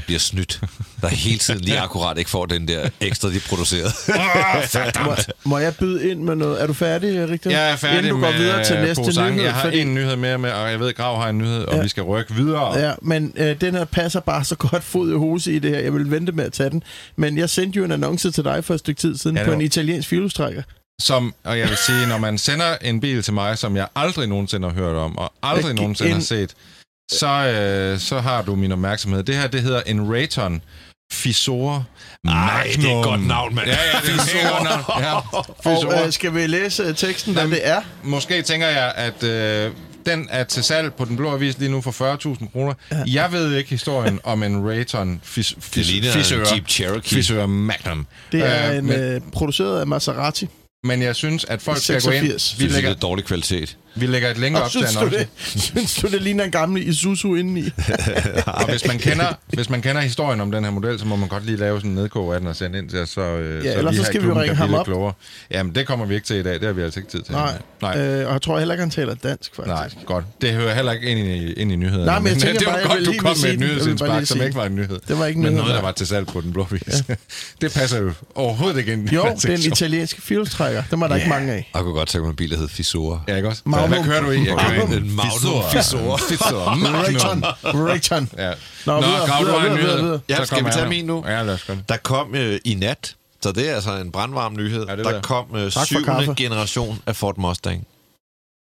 bliver snydt, der hele tiden lige akkurat ikke får den der ekstra, de producerede. Må, må jeg byde ind med noget? Er du færdig, Rigtig? Jeg er færdig Inden du med går videre til næste Posan. nyhed. Jeg har fordi- en nyhed mere med, og jeg ved, Grav har en nyhed, og Ja. vi skal rykke videre. Ja, men øh, den her passer bare så godt fod i hose i det her. Jeg vil vente med at tage den. Men jeg sendte jo en annonce til dig for et stykke tid siden Ja, på en italiensk fjolstrækker. Som, og jeg vil sige, når man sender en bil til mig, som jeg aldrig nogensinde har hørt om, og aldrig nogensinde en- har set, så, øh, så har du min opmærksomhed. Det her, det hedder en Rayton Fisor Ej, det er et godt navn, mand. Ja, ja, det er godt navn. Ja, Fisor. Og øh, skal vi læse øh, teksten, hvad det er? Måske tænker jeg, at øh, den er til salg på den blå avis lige nu for 40.000 kroner. Ja. Jeg ved ikke historien om en Rayton fis, fis, Det ligner Fisør, Jeep Cherokee. Fisør Magnum. Det er øh, en, men, øh, produceret af Maserati. Men jeg synes, at folk skal gå ind. 86. Vi Det er lægger, lidt dårlig kvalitet. vi lægger et Og op til synes du, annoncen. det, synes du, det ligner en gammel Isuzu indeni? Og hvis man, kender, hvis man kender historien om den her model, så må man godt lige lave sådan en nedkog af den og sende ind til os, så, øh, Ja, så ellers vi så skal vi klubben ringe ham op. Klogere. Jamen, det kommer vi ikke til i dag. Det har vi altså ikke tid til. Nej. Nej. Øh, og jeg tror heller ikke, han taler dansk, faktisk. Nej, godt. Det hører heller ikke ind i, ind i nyhederne. Nej, men jeg tænker det var bare, godt, du kom med et nyhedsindspark, som ikke var en nyhed. Det var ikke Men nyhed, noget, der var til salg på den blå vis. Det passer jo overhovedet ikke ind i Jo, den den sektion. Fjolstrækker. Dem er der ikke mange af. Jeg kunne godt tænke mig en bil, der hed Fisora. Ja, ikke også? Magnum. Hvad kører du i? Jeg kører i En Magnum Fisor. Fisor. Rayton. Magnum. Rayton. Ja. Nå, Nå, videre, videre, videre, nyhed. videre. Ja, skal vi tage min nu? Ja, lad os gøre det. Der kom øh, i nat, så det er altså en brandvarm nyhed, Ja, der jeg. kom øh, syvende generation af Ford Mustang.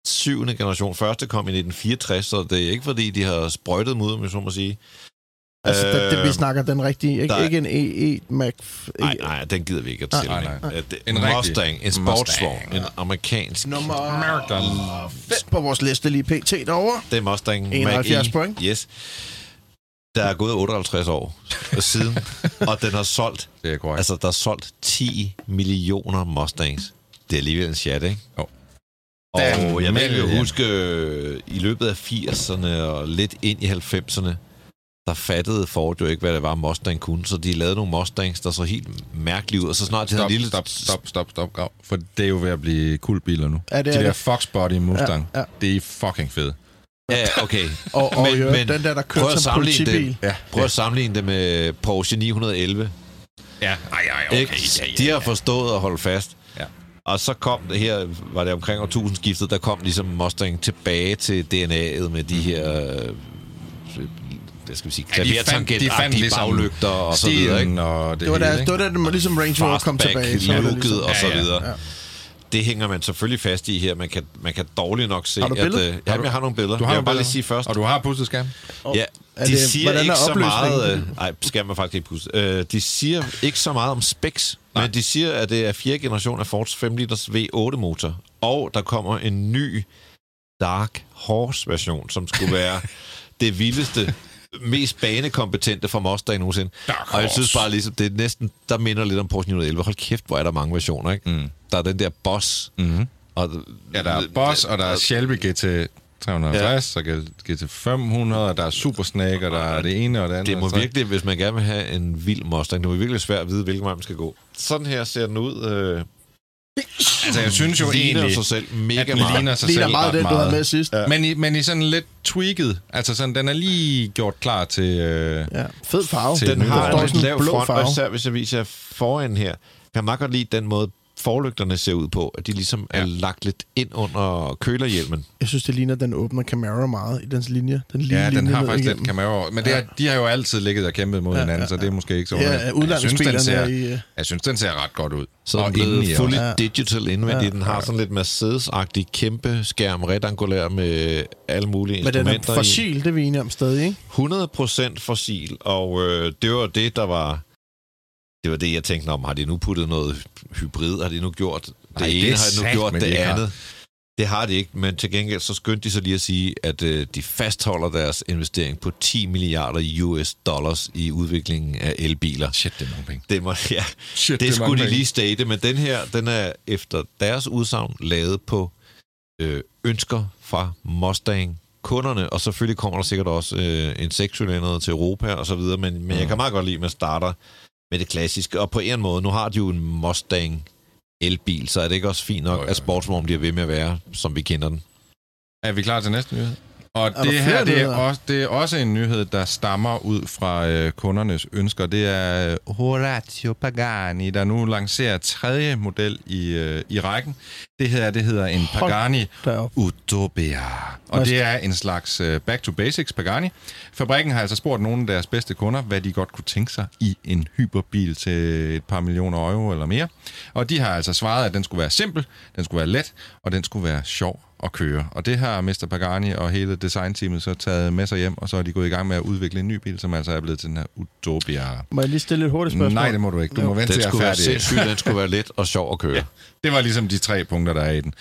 Syvende generation. Første kom i 1964, så det er ikke fordi, de har sprøjtet ud, om jeg så må sige. Altså, Øh, det, det, vi snakker den rigtige. Ikke, der er- ikke en EE Mac. Nej, nej, den gider vi ikke at Nej, tælle. nej, nej, En En rigtig Mustang, en sportsvogn, Mustang. en amerikansk. Nummer American. 5 på vores liste lige pt. derovre. Det er Mustang 71 Mach-E. point. Yes. Der er gået 58 år siden, og den har solgt, Det er korrekt. altså der er solgt 10 millioner Mustangs. Det er alligevel en chat, ikke? Jo. Og Den jeg vil jo million. huske, øh, i løbet af 80'erne og lidt ind i 90'erne, der fattede Ford jo ikke, hvad det var, Mustang kunne. Så de lavede nogle Mustangs, der så helt mærkeligt ud. Og så snart de havde Stop, en lille... stop, stop, stop, stop, Grav. For det er jo ved at blive kultbiler nu. Ja, det De er der det. Fox Body Mustang, Ja, ja. det er fucking fedt. Ja, okay. Og, og Men- men, men den der, der kørte at som politibil. det. Ja, Prøv at sammenligne det med Porsche 911. ja. Ej, ej, okay. Ikke? Ja, ja, De har forstået at holde fast. Ja. Og så kom det her, var det omkring årtusindskiftet, der kom ligesom Mustang tilbage til DNA'et med de her øh, hvad skal vi sige, Ja, de fandt- de fandt ligesom baglygter og så videre, ikke? Og det, Det var hele, da, ikke? det var da det ligesom Range Rover kom Fastback, tilbage. så looket ligesom- og så Ja, ja. videre. Ja. Det hænger man selvfølgelig fast i her. Man kan, man kan dårligt nok se, Har du at... Øh, jamen, jeg har nogle billeder. Du har jeg vil bare lige sige først. Og du har pustet skærm? Ja, Er de det- siger ikke er så meget... Øh, ej, skal man faktisk ikke puste. Øh, de siger ikke så meget om specs, Nej. men de siger, at det er fjerde generation af Fords 5 liters V8-motor. Og der kommer en ny Dark Horse-version, som skulle være det vildeste, mest banekompetente for Mustang nogensinde. Dark Og jeg synes bare ligesom, det er næsten, der minder lidt om Porsche 911. Hold kæft, hvor er der mange versioner, ikke? Mm. Der er den der Boss. Mm-hmm. Og, Ja, der er Boss, og der er Shelby GT 350, og GT 500, og der er Super Snake, og der er det ene og det andet. Det må virkelig, hvis man gerne vil have en vild Mustang, det må virkelig svært at vide, hvilken vej man skal gå. Sådan her ser den ud. Øh, Altså, jeg synes jo ligner egentlig, sig selv mega at den meget. ligner sig Ligner selv meget den, du havde med sidst. Ja. Men i, men i sådan lidt tweaked. Altså sådan, den er lige gjort klar til... Øh, ja. Fed farve. Til Den har en lav blå front, og farve. især hvis jeg viser foran her, kan jeg meget godt lide den måde, forlygterne ser ud på, at de ligesom ja. er lagt lidt ind under kølerhjelmen. Jeg synes, det ligner, at den åbner Camaro meget i dens linje. Den lige ja, den linje har faktisk igennem. lidt Camaro. Men det er, de har jo altid ligget og kæmpet mod Ja, hinanden, ja, så det er måske ikke så Ja, jeg, synes, den udlandsbilerne ser, er i... øh, jeg synes, den ser ret godt ud. Så er og den blevet fully. Ja. digital indvendigt. Ja. Den har sådan lidt Mercedes-agtig kæmpe skærm, rektangulær med alle mulige Men den instrumenter er i. fossil, det er vi enige om stadig, ikke? 100% fossil, og øh, det var det, der var... Det var det, jeg tænkte om, har de nu puttet noget hybrid? Har de nu gjort det Nej, det ene? er Har de nu gjort de det ikke har. andet? Det har de ikke, men til gengæld så skyndte de så lige at sige, at øh, de fastholder deres investering på 10 milliarder US dollars i udviklingen af elbiler. Shit, det er mange penge. Det, må, ja, Shit, det er skulle de penge. lige state, men den her, den er efter deres udsagn lavet på øh, ønsker fra Mustang kunderne, og selvfølgelig kommer der sikkert også øh, en sekscylinder til Europa og så videre, men, men jeg kan meget godt lide, at man starter med det klassiske, og på en måde, nu har de jo en Mustang elbil, så er det ikke også fint nok, Jo, jo, at sportsvognen bliver ved med at være, som vi kender den. Er vi klar til næste nyhed? Og der det her, det er, også, det er også en nyhed, der stammer ud fra øh, kundernes ønsker. Det er øh, Horatio Pagani, der nu lancerer tredje model i, øh, i rækken. Det her, det hedder en Pagani. Utopia. Og det er en slags uh, back to basics Pagani. Fabrikken har altså spurgt nogle af deres bedste kunder, hvad de godt kunne tænke sig i en hyperbil til et par millioner euro eller mere. Og de har altså svaret, at den skulle være simpel, den skulle være let, og den skulle være sjov at køre. Og det har Mr. Pagani og hele designteamet så taget med sig hjem, og så er de gået i gang med at udvikle en ny bil, som altså er blevet til den her Utopia. Må jeg lige stille et hurtigt spørgsmål? Nej, det må du ikke. Du Jo. må vente Den til at skulle være færdig. sindssyg, den skulle være let og sjov at køre. Ja. Det var ligesom de tre punkter, der er i den.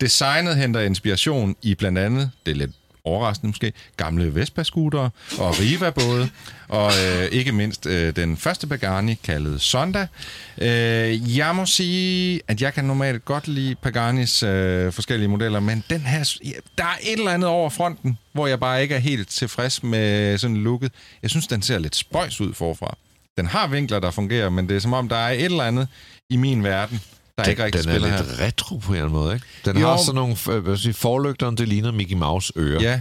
Designet henter inspiration i blandt andet, det er lidt overraskende måske, gamle Vespa-scootere og Riva-både, og øh, ikke mindst øh, den første Pagani, kaldet Sonda. Øh, jeg må sige, at jeg kan normalt godt lide Paganis øh, forskellige modeller, men den her, der er et eller andet over fronten, hvor jeg bare ikke er helt tilfreds med sådan looket. Jeg synes, den ser lidt spøjs ud forfra. Den har vinkler, der fungerer, men det er som om, der er et eller andet i min verden, der Den, ikke rigtig den er spiller her. lidt retro på en eller anden måde, ikke? Den Jo. har sådan nogle, øh, hvad sige, forlygterne, det ligner Mickey Mouse ører. Ja,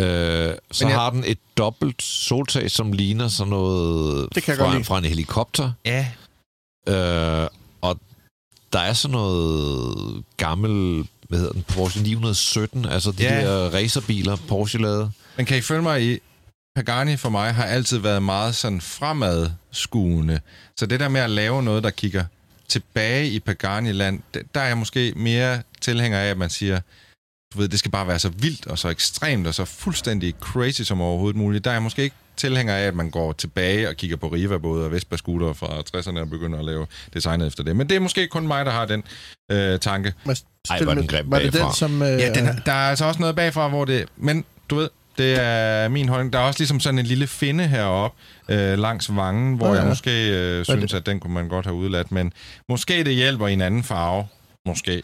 Øh, så jeg- har den et dobbelt soltag, som ligner sådan noget Det kan fra, lide. fra en helikopter. ja. Øh, og der er sådan noget gammel, hvad hedder den, Porsche 917, altså de Ja. der racerbiler, Porsche lavede. Men kan I følge mig i, Pagani for mig har altid været meget sådan fremadskuende. Så det der med at lave noget, der kigger tilbage i Pagani-land, der er jeg måske mere tilhænger af, at man siger, du ved, det skal bare være så vildt og så ekstremt og så fuldstændig crazy som overhovedet muligt. Der er jeg måske ikke tilhænger af, at man går tilbage og kigger på Riva-både og Vespa-scooter fra 60'erne og begynder at lave designet efter det. Men det er måske kun mig, der har den øh, tanke. Ej, er den grim Var det bagfra. den, som... Øh, Ja, den, er- der er altså også noget bagfra, hvor det... Men du ved, det er min holdning. Der er også ligesom sådan en lille finde heroppe øh, langs vangen, hvor Ja, ja, jeg måske øh, synes, det? at den kunne man godt have udladt. Men måske det hjælper i en anden farve. Måske.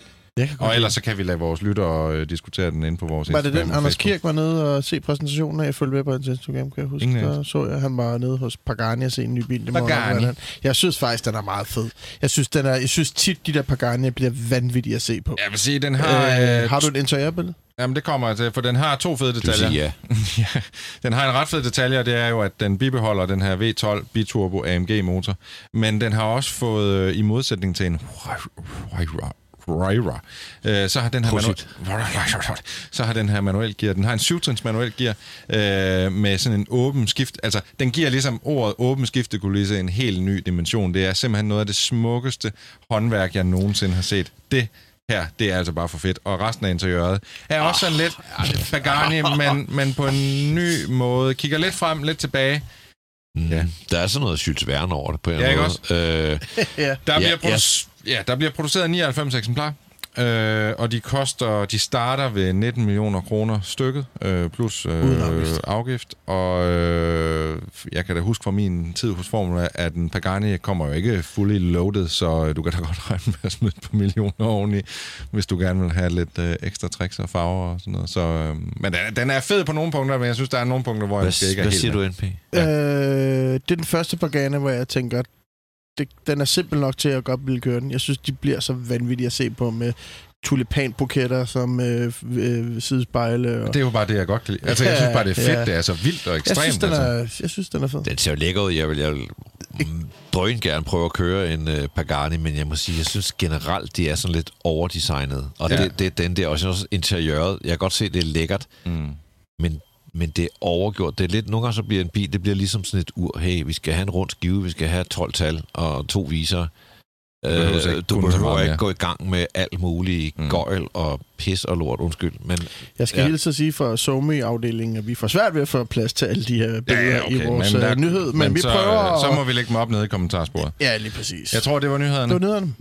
Og ellers så kan vi lade vores lyttere øh, diskutere den inde på vores Var det Instagram den, Anders. Kirk var nede og se præsentationen af? Jeg følte med på hans Instagram, kan jeg huske. Ingen Der så jeg, han var nede hos Pagani og se en ny bil. Det Pagani. den. Jeg synes faktisk, den er meget fed. Jeg synes, den er, jeg synes tit, de der Pagani bliver vanvittige at se på. Jeg vil sige, den har... Øh, Øh, har du et interiørbillede? Jamen, det kommer jeg til, for den har to fede detaljer. sige, ja. ja, den har en ret fed detalje, og det er jo, at den bibeholder den her V12 biturbo AMG motor. Men den har også fået, øh, i modsætning til en Carrera. Øh, så har den her manuel, så har den her manuel gear, den har en syvtrins manuel gear øh, med sådan en åben skift, altså den giver ligesom ordet åben skiftekulisse en helt ny dimension. Det er simpelthen noget af det smukkeste håndværk, jeg nogensinde har set. Det her, det er altså bare for fedt. Og resten af interiøret er også sådan lidt Pagani, men, men på en ny måde. Kigger lidt frem, lidt tilbage. Mm. Ja. Der er sådan noget Jules Verne over det på en Ja, ikke måde. Øh, ja. Der, Ja, bliver, produ- ja, der bliver produceret 99 eksemplarer, øh, og de koster, de starter ved 19 millioner kroner stykket, øh, plus øh, afgift. afgift. Og øh, jeg kan da huske fra min tid hos Formula, at en Pagani kommer jo ikke fully loaded, så øh, du kan da godt regne med at smide et par millioner oveni, hvis du gerne vil have lidt øh, ekstra tricks og farver og sådan noget. Så, øh, men den, den er fed på nogle punkter, men jeg synes, der er nogle punkter, hvor jeg måske hvad, ikke er hvad helt siger med. du, NP? Øh, det er den første Pagani, hvor jeg tænker, det, den er simpel nok til at jeg godt ville køre den. Jeg synes, de bliver så vanvittige at se på med tulipanbuketter som øh, øh, sidespejle. Og... Det er jo bare det, jeg godt kan lide. Altså, jeg synes bare, det er fedt. Ja. Det er så vildt og jeg, ekstremt. synes, den altså. er, jeg synes, den er fed. Den ser jo lækker ud. Jeg vil, jeg vil drøn gerne prøve at køre en uh, Pagani, men jeg må sige, jeg synes generelt, de er sådan lidt overdesignet. Og Ja. det, det er den der, også også interiøret. Jeg kan godt se, det er lækkert, Mm. men, men det er overgjort. Det er lidt, nogle gange så bliver en bil, det bliver ligesom sådan et ur. Hey, vi skal have en rund skive, vi skal have 12 tal og to viser. behøver ikke Øh, du kunne så behøver ikke gå i gang med alt muligt Mm. gøjl og pis og lort, undskyld. Men Jeg skal Ja. hilse at sige fra Somi-afdelingen, at vi får svært ved at få plads til alle de her billeder Ja, ja, okay. i vores men men der, nyhed. Men, men vi så, prøver at... Så må vi lægge dem op nede i kommentarsporet. Ja, lige præcis. Jeg tror, det var nyhederne. det var nyhederne.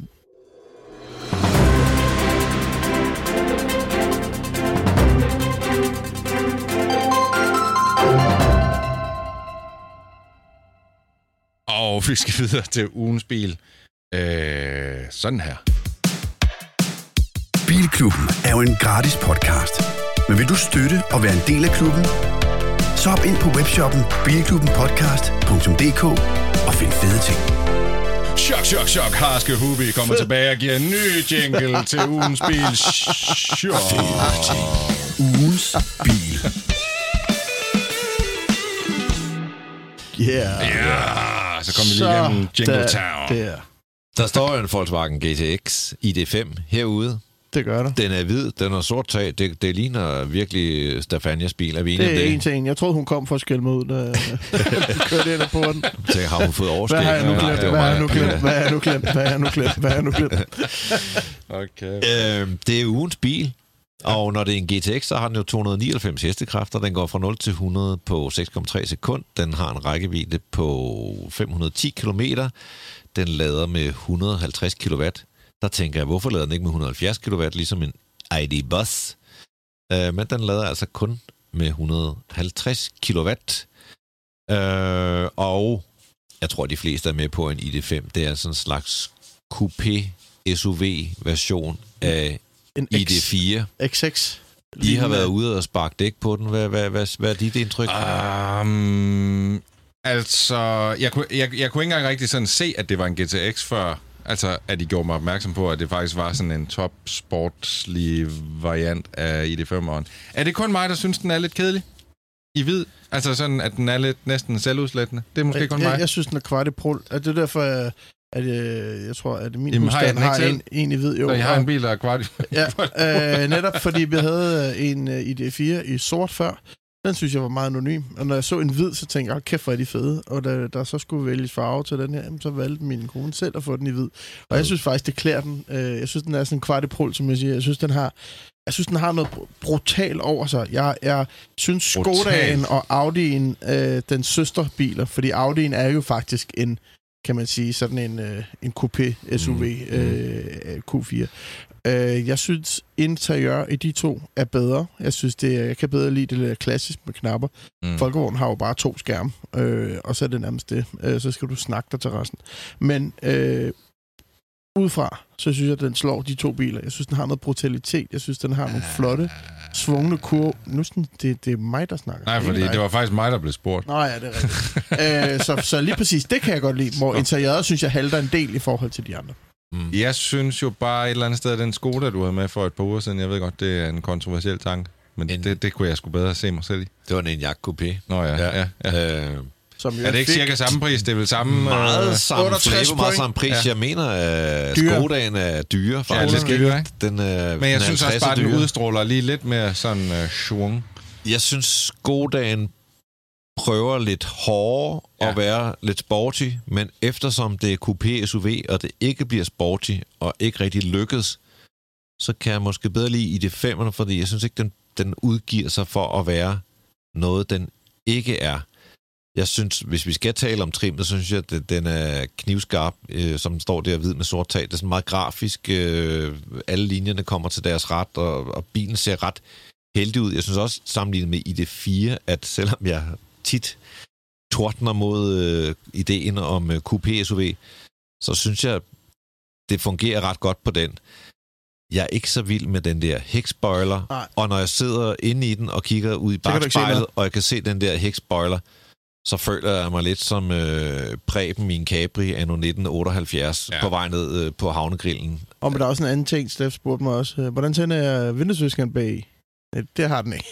Og vi skal videre til ugens bil. Øh, sådan her. Bilklubben er jo en gratis podcast. Men vil du støtte og være en del af klubben? Så hop ind på webshoppen bilklubbenpodcast.dk og find fede ting. Chok, chok, chok. Harske Hubi kommer tilbage og giver en ny jingle til ugens bil. Chok. Ugens bil. Yeah. Så kom vi lige igennem Jingle Town. Der, der. står jo en Volkswagen GTX ID5 herude. Det gør der. Den er hvid, den har sort tag. Det, det ligner virkelig Stefanias bil. Er vi Det er det? en en. Jeg troede, hun kom for at skælde mig ud, da jeg kørte ind på den. Så har hun fået overskæg. Hvad har jeg nu Nej, glemt? det Hvad har jeg nu glemt? Hvad har jeg nu glemt? Hvad har jeg nu glemt? Hvad har jeg nu glemt? Okay. Øh, det er ugens bil, og når det er en GTX, så har den jo 299 hestekræfter. Den går fra 0 til 100 på 6,3 sekund. Den har en rækkevidde på 510 km. Den lader med 150 kW. Der tænker jeg, hvorfor lader den ikke med 170 kW, ligesom en ID Bus? Øh, men den lader altså kun med 150 kW. Øh, og jeg tror, de fleste er med på en ID5. Det er sådan en slags coupé SUV-version af en X, ID4. X6. I har været ude og sparke dæk på den. Hvad, hvad, hvad, hvad er dit indtryk? Um, altså, jeg kunne, jeg, jeg kunne ikke engang rigtig sådan se, at det var en GTX før. Altså, at de gjorde mig opmærksom på, at det faktisk var sådan en top sportslig variant af ID5'eren. Er det kun mig, der synes, den er lidt kedelig? I hvid? Altså sådan, at den er lidt næsten selvudslættende? Det er måske kun jeg, mig. jeg synes, den er kvart i prul. Er det er derfor, jeg, at jeg, jeg tror, at min Jamen, har jeg husstand har, ikke en, en i hvid. Jo, Så I har en bil, der er kvart... Ja, øh, netop fordi vi havde øh, en øh, ID4 i sort før. Den synes jeg var meget anonym. Og når jeg så en hvid, så tænkte jeg, "Hold kæft, hvor er de fede. Og da der så skulle vælges farve til den her, jamen, så valgte min kone selv at få den i hvid. Og jeg synes faktisk, det klæder den. Øh, jeg synes, den er sådan en kvart i prul, som jeg siger. Jeg synes, den har, jeg synes, den har noget br- brutalt over sig. Jeg, jeg synes. Skodaen og Audi'en, øh, den søsterbiler, fordi Audi'en er jo faktisk en, kan man sige, sådan en, øh, en coupé SUV, Mm, mm. øh, Q4. Øh, jeg synes, interiør i de to er bedre. Jeg synes, det er, jeg kan bedre lide det lidt klassisk med knapper. Mm. Folkevognen har jo bare to skærme, øh, og så er det nærmest det. Øh, så skal du snakke dig til resten. Men øh, udefra, så synes jeg, at den slår de to biler. Jeg synes, den har noget brutalitet. Jeg synes, den har nogle flotte, svungne kurve. Nu er sådan, det, det er mig, der snakker. Nej, fordi det var faktisk mig, der blev spurgt. Nå ja, det er rigtigt. øh, så, så lige præcis, det kan jeg godt lide. Hvor interiøret, synes jeg, halter en del i forhold til de andre. Mm. Jeg synes jo bare et eller andet sted, at den Skoda, du havde med for et par uger siden, jeg ved godt, det er en kontroversiel tanke, men En- det, det kunne jeg sgu bedre se mig selv i. Det var en Enyaq Coupé. Nå ja, ja, ja. ja. Øh, Som jo Er det ikke cirka samme pris? Det er vel samme... Meget øh, samme 68 flæbe, meget samme pris. Ja. Jeg mener, at Dyre. Skodaen er dyre, Ja, faktisk. lidt dyre, ikke? Den, øh, Men jeg den synes også 50 bare, at den udstråler lige lidt mere sådan uh, schwung. Jeg synes, Skodaen prøver lidt hårdere ja. Ja. at være lidt sporty, men eftersom det er coupé SUV, og det ikke bliver sporty, og ikke rigtig lykkes, så kan jeg måske bedre lide i det femmerne, fordi jeg synes ikke, den, den udgiver sig for at være noget, den ikke er. Jeg synes, hvis vi skal tale om trim, så synes jeg, at den er knivskarp, øh, som står der hvid med sort tag. Det er sådan meget grafisk. Øh, alle linjerne kommer til deres ret, og, og bilen ser ret heldig ud. Jeg synes også, sammenlignet med ID4, at selvom jeg tit tordner mod øh, ideen om øh, coupé SUV, så synes jeg, det fungerer ret godt på den. Jeg er ikke så vild med den der hækspoiler, og når jeg sidder inde i den og kigger ud i bagspejlet, og jeg kan se den der hækspoiler, så føler jeg mig lidt som øh, Preben i en Capri anno 1978 ja. På vej ned øh, på havnegrillen. Og men der er også en anden ting, Steff spurgte mig også. øh, Hvordan tænder jeg vinduesviskeren bag? Øh, Det har den ikke.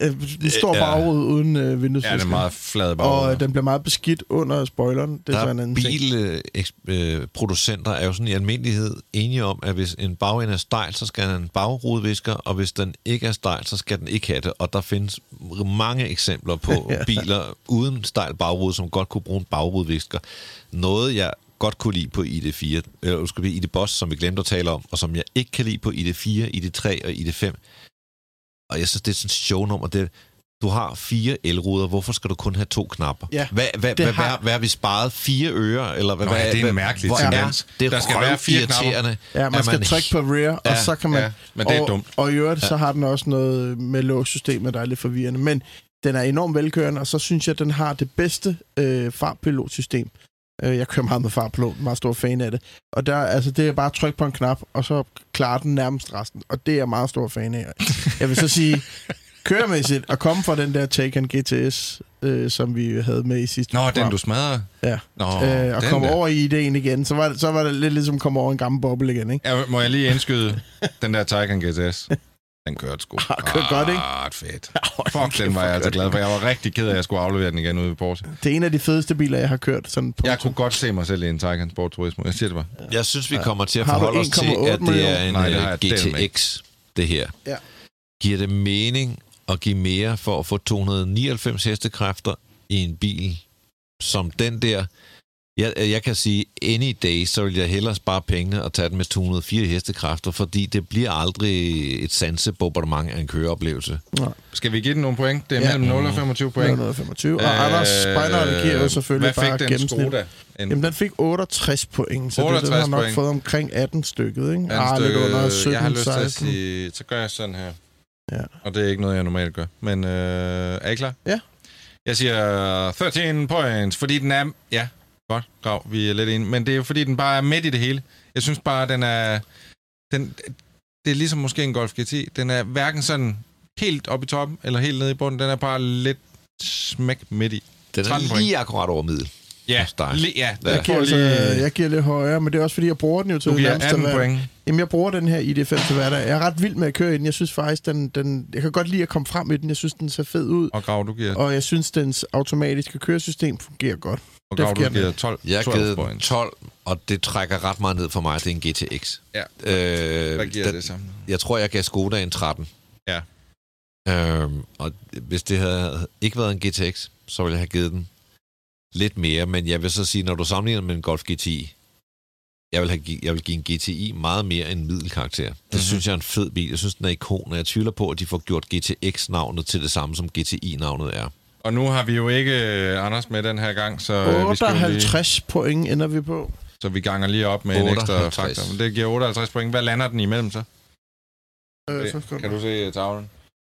Øh, Den står Ja. bare ud uden øh, Ja, vinduesviskeren. den er meget flad Og bare. øh, den bliver meget beskidt under spoileren. Det er så en Der anden er bilproducenter er jo sådan i almindelighed enige om, at hvis en bagende er stejl, så skal den en bagrudevisker, og hvis den ikke er stejl, så skal den ikke have det. Og der findes mange eksempler på Ja. biler uden stejl bagrude, som godt kunne bruge en bagrudevisker. Noget, jeg godt kunne lide på ID4, eller undskyld, ID Boss, som vi glemte at tale om, og som jeg ikke kan lide på ID4, ID3 og ID5. Og jeg synes, det er sådan et shownummer. Det, du har fire elruder, hvorfor skal du kun have to knapper? Ja, hvad, hvad, hvad, har- hvad, hvad har vi sparet? Fire øre? Eller hvad, Nå, ja, hvad, det er en mærkelig hvor tendens. Er det Der skal være fire irriterende. Ja, man at skal trykke på rear, Ja, og så kan man... ja, men det er og, dumt. Og i øvrigt, så har den også noget med låssystemet, der er lidt forvirrende. Men den er enormt velkørende, og så synes jeg, at den har det bedste øh, fartpilotsystem. Øh, jeg kører meget med fartpilot, meget stor fan af det. Og der, altså, det er bare at trykke på en knap, og så klarer den nærmest resten. Og det er jeg meget stor fan af. Jeg vil så sige, køremæssigt, at komme fra den der Taycan GTS, øh, som vi havde med i sidste Nå, den program, du smadrer. Ja. Nå, øh, og den komme over i ideen igen, så var, det, så var det lidt ligesom at komme over en gammel boble igen, ikke? Ja, må jeg lige indskyde den der Taycan GTS? Den kørte sgu. Ah, kørte godt, ikke? Ah, fedt. Fuck, den var jeg altså glad for. Jeg var rigtig ked af, at jeg skulle aflevere den igen ude i Porsche. Det er en af de fedeste biler, jeg har kørt. Sådan på Jeg kunne godt se mig selv i en Taycan Sport Turismo. Jeg siger det bare. Jeg synes, vi kommer til at forholde os til, 1,8 at det er en Nej, det øh. GTX, det her. Ja. Giver det mening at give mere for at få 299 hestekræfter i en bil som den der? Jeg, jeg kan sige, any day, så vil jeg hellere spare pengene og tage den med 204 hestekræfter, fordi det bliver aldrig et sansebombardement af en køreoplevelse. Skal vi give den nogle point? Det er Ja. mellem 0 og 25 point. 125. Og øh, Anders Spejner giver jo selvfølgelig hvad bare fik den gennemsnit. Skoda? En, Jamen, den fik 68 point, så 68 det, den har nok point. fået omkring 18 stykket, ikke? anden Ah, lidt under 17, jeg har lyst til at 16. sige, så gør jeg sådan her. Ja. Og det er ikke noget, jeg normalt gør. Men øh, er I klar? Ja. Jeg siger 13 points, fordi den er... Ja, godt, Grav, vi er lidt inde. Men det er jo fordi, den bare er midt i det hele. Jeg synes bare, den er... Den, det er ligesom måske en Golf GT. Den er hverken sådan helt oppe i toppen, eller helt nede i bunden. Den er bare lidt smæk midt i. Den 13 er lige akkurat over middel. Ja, li- ja, jeg Jeg giver, altså, lige... jeg giver lidt højere, men det er også fordi, jeg bruger den jo til Du giver nærmest at 18 være- point. Jamen, jeg bruger den her ID5 til hverdag. Jeg er ret vild med at køre i den. Jeg synes faktisk, den, den, jeg kan godt lide at komme frem i den. Jeg synes, den ser fed ud. Og Grav, du giver, Og jeg synes, dens automatiske køresystem fungerer godt. og det Grav, du giver den. giver 12, Jeg har 12 givet den points. 12, og det trækker ret meget ned for mig. Det er en GTX. Ja. Øh, Hvad giver den- det sammen? Jeg tror, jeg gav Skoda en 13. Ja. Øhm, og hvis det havde ikke været en GTX, så ville jeg have givet den lidt mere. Men jeg vil så sige, når du sammenligner med en Golf GTI, jeg vil, have, jeg vil give en GTI meget mere end middelkarakter. Det Mhm. mm-hmm. synes jeg er en fed bil. Jeg synes, den er ikon, og jeg tvivler på, at de får gjort GTX-navnet til det samme, som GTI-navnet er. Og nu har vi jo ikke øh, Anders med den her gang, så, øh, vi, lige, 58 point ender vi på. så vi ganger lige op med en ekstra 58. faktor. Men det giver 58 point. Hvad lander den imellem så? Øh, så kan du se tavlen?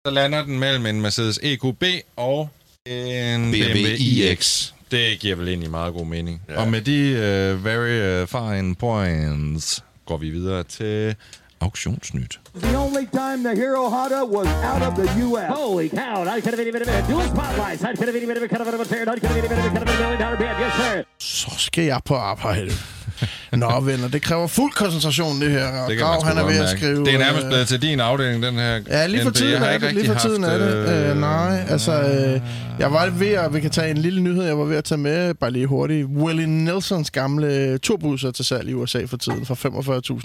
Så lander den mellem en Mercedes EQB og en BMW iX. Det giver vel egentlig meget god mening. Ja. Og med de uh, very uh, fine points går vi videre til auktionsnyt. The only time the Hero Honda was out of the U.S. Holy cow, I could have bit of it. Dual spotlights. I could have any bit of a cut of a fair. I could have bit of a cut of a million dollar bid. Yes, sir. Så skal jeg på arbejde. Nå, venner, det kræver fuld koncentration, det her. Og Det Grav, han er ved at skrive... Det er nærmest øh, blevet til din afdeling, den her Ja, lige for NB. tiden er det. Lige for tiden er haft, det. Øh, nej, altså... Øh, jeg var ved at... Vi kan tage en lille nyhed, jeg var ved at tage med, bare lige hurtigt. Willie Nelsons gamle turbusser til salg i USA for tiden, for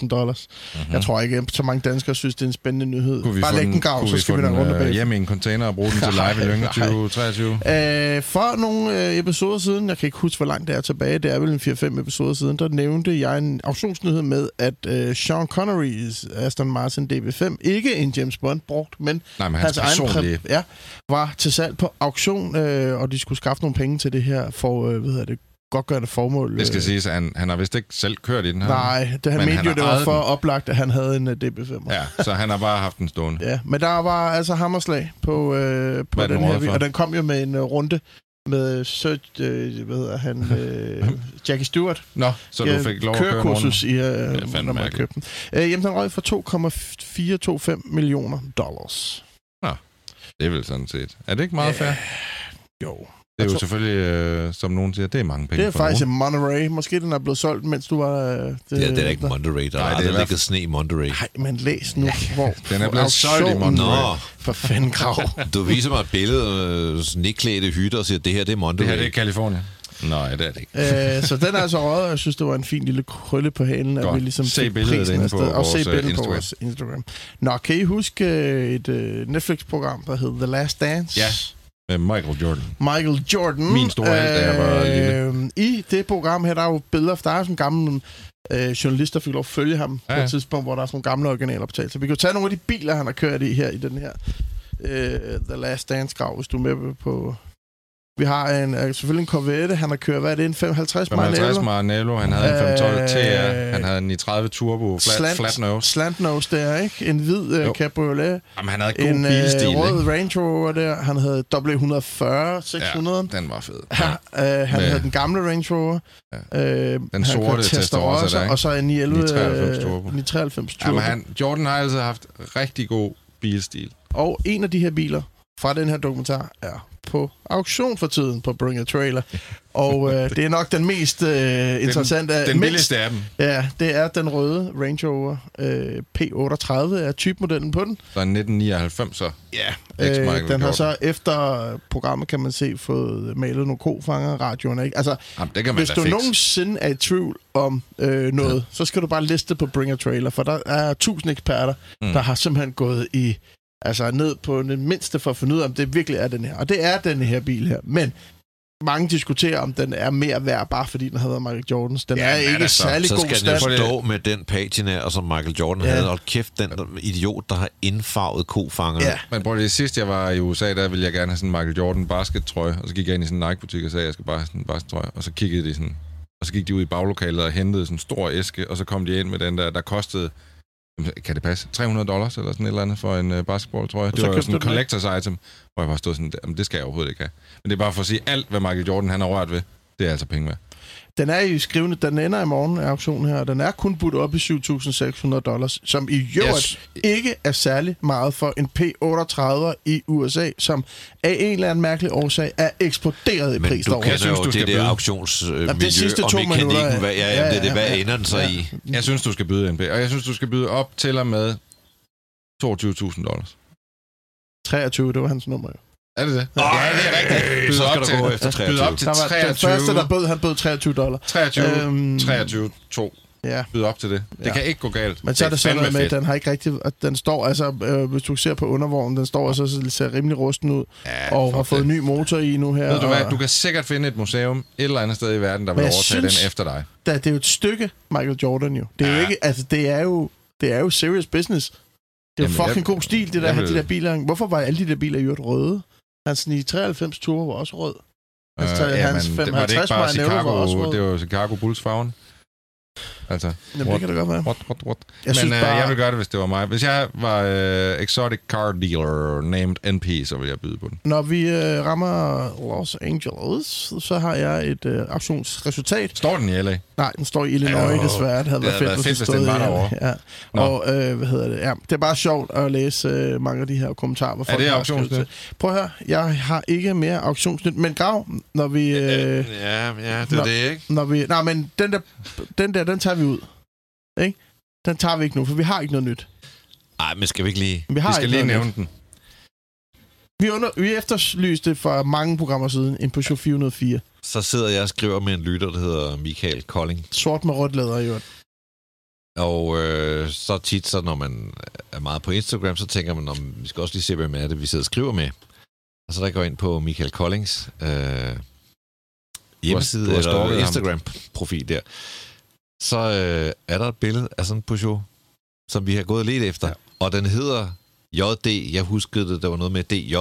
45.000 dollars. Mm-hmm. Jeg tror ikke, at så mange danskere synes, det er en spændende nyhed. Kunne vi bare læg den, grav, kunne så skal vi den rundt øh, bag. hjem i en container og bruge den til live i Lønge Nej. 2023? Øh, for nogle øh, episoder siden, jeg kan ikke huske, hvor langt det er tilbage, det er vel en 4-5 episoder siden, der nævnte jeg en auktionsnyhed med, at øh, Sean Connerys Aston Martin DB5, ikke en James Bond brugt, men Nej, men hans, hans egen præ- ja, var til salg på auktion, øh, og de skulle skaffe nogle penge til det her for, øh, hvad hedder det, godgørende formål. Det skal øh, siges, at han, han har vist ikke selv kørt i den her. Nej, det, han Men mente han jo, det var for den. oplagt, at han havde en uh, DB5. Ja, så han har bare haft den stående. Ja, men der var altså hammerslag på, øh, på den den her, for? og den kom jo med en uh, runde med Sir, øh, hvad hedder han, øh, Jackie Stewart. Nå, så du fik lov at køre runde. i, øh, når man købte den. Øh, jamen, den røg for 2,425 millioner dollars. Det er vel sådan set. Er det ikke meget fair? Jo. Det er Jeg jo tror- selvfølgelig, øh, som nogen siger, det er mange penge Det er for faktisk nogen. en Monterey. Måske den er blevet solgt, mens du var... Øh, det, Ja, det er ikke Monterey. Der Nej, er aldrig ligget sne i Monterey. Nej, men læs nu, hvor... Den er blevet solgt i Monterey. Nå, For fanden grav. du viser mig et billede af øh, sneklædte hytter og siger, det her det er Monterey. Det her, det er Kalifornien. Nej, det er det ikke. øh, så den er altså røget, og jeg synes, det var en fin lille krølle på halen, at vi ligesom Se billedet prisen inde på Og se vores, øh, billedet på Instagram. vores Instagram. Nå, kan I huske øh, et øh, Netflix-program, der hed The Last Dance? Ja. Michael Jordan. Michael Jordan. Min store held, da jeg var lille. Øh, I det program her, der er jo billeder, der er sådan en gammel øh, journalist, der fik lov at følge ham ja, på et tidspunkt, hvor der er sådan nogle gamle originaloptagelser. Så vi kan jo tage nogle af de biler, han har kørt i her, i den her øh, The Last Dance-grav, hvis du er med på... Vi har en, øh, selvfølgelig en Corvette, han har kørt, hvad er det, en 550 55 Maranello? Maranello, han havde en 512 Øh, TR, han havde en i 30 Turbo, flat, Slant- flat nose. Slant nose der, ikke? En hvid øh, Jo. cabriolet. Jamen, han havde god En bilstil, rød ikke? Range Rover der. Han havde W140 600. Ja, den var fed. Ja. Øh, han Med- havde den gamle Range Rover. Ja. Øh, Den sorte Testarossa der, ikke? Og så en 911 993 Turbo. 993 Turbo. Jamen, han, Jordan har altid haft rigtig god bilstil. Og en af de her biler fra den her dokumentar er på auktion for tiden på Bring a Trailer. Og øh, det er nok den mest øh, interessante. af- Den mindst- billigste af dem. Ja, det er den røde Range Rover øh, P38 er typemodellen på den. Så en 1999, så. Ja, øh, den har så efter programmet, kan man se, fået malet nogle kofanger, radioerne, ikke? Altså, Jamen, det kan man hvis du fikse. nogensinde er i tvivl om øh, noget, ja. så skal du bare liste på Bring a Trailer, for der er tusind eksperter. Mm. der har simpelthen gået i altså ned på den mindste for at finde ud af, om det virkelig er den her. Og det er den her bil her. Men mange diskuterer, om den er mere værd, bare fordi den været Michael Jordans. Den Ja, er ikke altså, særlig Så god skal den stand. jo det- stå med den patina, som Michael Jordan Ja. havde. Og kæft, den idiot, der har indfarvet kofanger. Ja. Men prøv lige, sidst jeg var i USA, der ville jeg gerne have sådan en Michael Jordan baskettrøje, og så gik jeg ind i sådan en Nike-butik og sagde, at jeg skal bare have sådan en baskettrøje, og så kiggede de sådan, og så gik de ud i baglokalet og hentede sådan en stor æske, og så kom de ind med den der, der kostede, kan det passe, 300 dollars eller sådan et eller andet for en uh, basketballtrøje. Det så var sådan en collector's item, hvor jeg bare stod sådan, "Jamen, det skal jeg overhovedet ikke have. Men det er bare for at sige, alt hvad Michael Jordan han har rørt ved, det er altså penge værd. Den er i skrivende, den ender i morgen af auktionen her, og den er kun budt op i 7.600 dollars, som i øvrigt Yes. ikke er særlig meget for en P38 i USA, som af en eller anden mærkelig årsag er eksploderet i Men pris du derovre. kender synes, jo du skal det der auktionsmiljø Jamen, det sidste og to mekanikken. minutter, Hvad, ja, ja, ja, det er det, hvad ja. ender den så Ja. i? Jeg synes, du skal byde NB, og jeg synes, du skal byde op til og med 22.000 dollars. 23, det var hans nummer jo. Er det det? ja, det er rigtigt. Byde Så skal op du til, gå efter byde 23. op til Der var 23, den første, der bød, han bød 23 dollar. 23, Øhm, 23, 2. Ja. Byde op til det. Det Ja. kan ikke gå galt. Men så er det sådan noget med, at den har ikke rigtig... At den står, altså, øh, hvis du ser på undervognen, den står altså, så ser rimelig rusten ud, Ja, og har fået det. ny motor i nu her. Ved du hvad, og- du kan sikkert finde et museum et eller andet sted i verden, der vil overtage synes- den efter dig. da, det er jo et stykke Michael Jordan jo. Det er jo Ja. ikke, altså det er jo, det er jo serious business. Det er jo Jamen, fucking jeg- god stil, det der, jeg de der biler. Hvorfor var alle de der biler i øvrigt røde? Hans 93 Turbo var også rød. Hans, Øh, hans jamen, det var det 55 ikke bare Maranello var også Chicago, rød. det var Chicago Bulls farven. Altså, Jamen, det what, kan det godt være. what, what, what? Jeg Men synes øh, bare- jeg vil gøre det, hvis det var mig. Hvis jeg var øh, exotic car dealer named NP, så ville jeg byde på den. Når vi øh, rammer Los Angeles, så har jeg et øh, auktionsresultat. Står den i LA? Nej, den står i Illinois Jo, desværre. Det havde det været fedt, fedt, den hvis den var derovre. Ja. Nå. Og øh, hvad hedder det? Ja, det er bare sjovt at læse øh, mange af de her kommentarer. Hvor Er folk det til. Prøv at høre, jeg har ikke mere auktionsnyt, men grav, når vi... Øh, Ja, ja, det er det, ikke? når vi, nej, men den der, den der, den tager vi ud. Ikke? Den tager vi ikke nu, for vi har ikke noget nyt. Ej, men skal vi ikke lige... Vi har Vi skal lige nævne nyt. den. Vi, under, vi efterlyste for mange programmer siden en Peugeot 404. Så sidder jeg og skriver med en lytter, der hedder Michael Kolding. Sort med rødt læder øvrigt. Og øh, så tit, så når man er meget på Instagram, så tænker man, om vi skal også lige se, hvem er det, vi sidder og skriver med. Og så der går ind på Michael Koldings øh, hjemmeside eller. Instagram-profil der. Så øh, er der et billede af sådan en Peugeot, som vi har gået lidt efter. Ja. Og den hedder JD. Jeg huskede det, der var noget med DJ.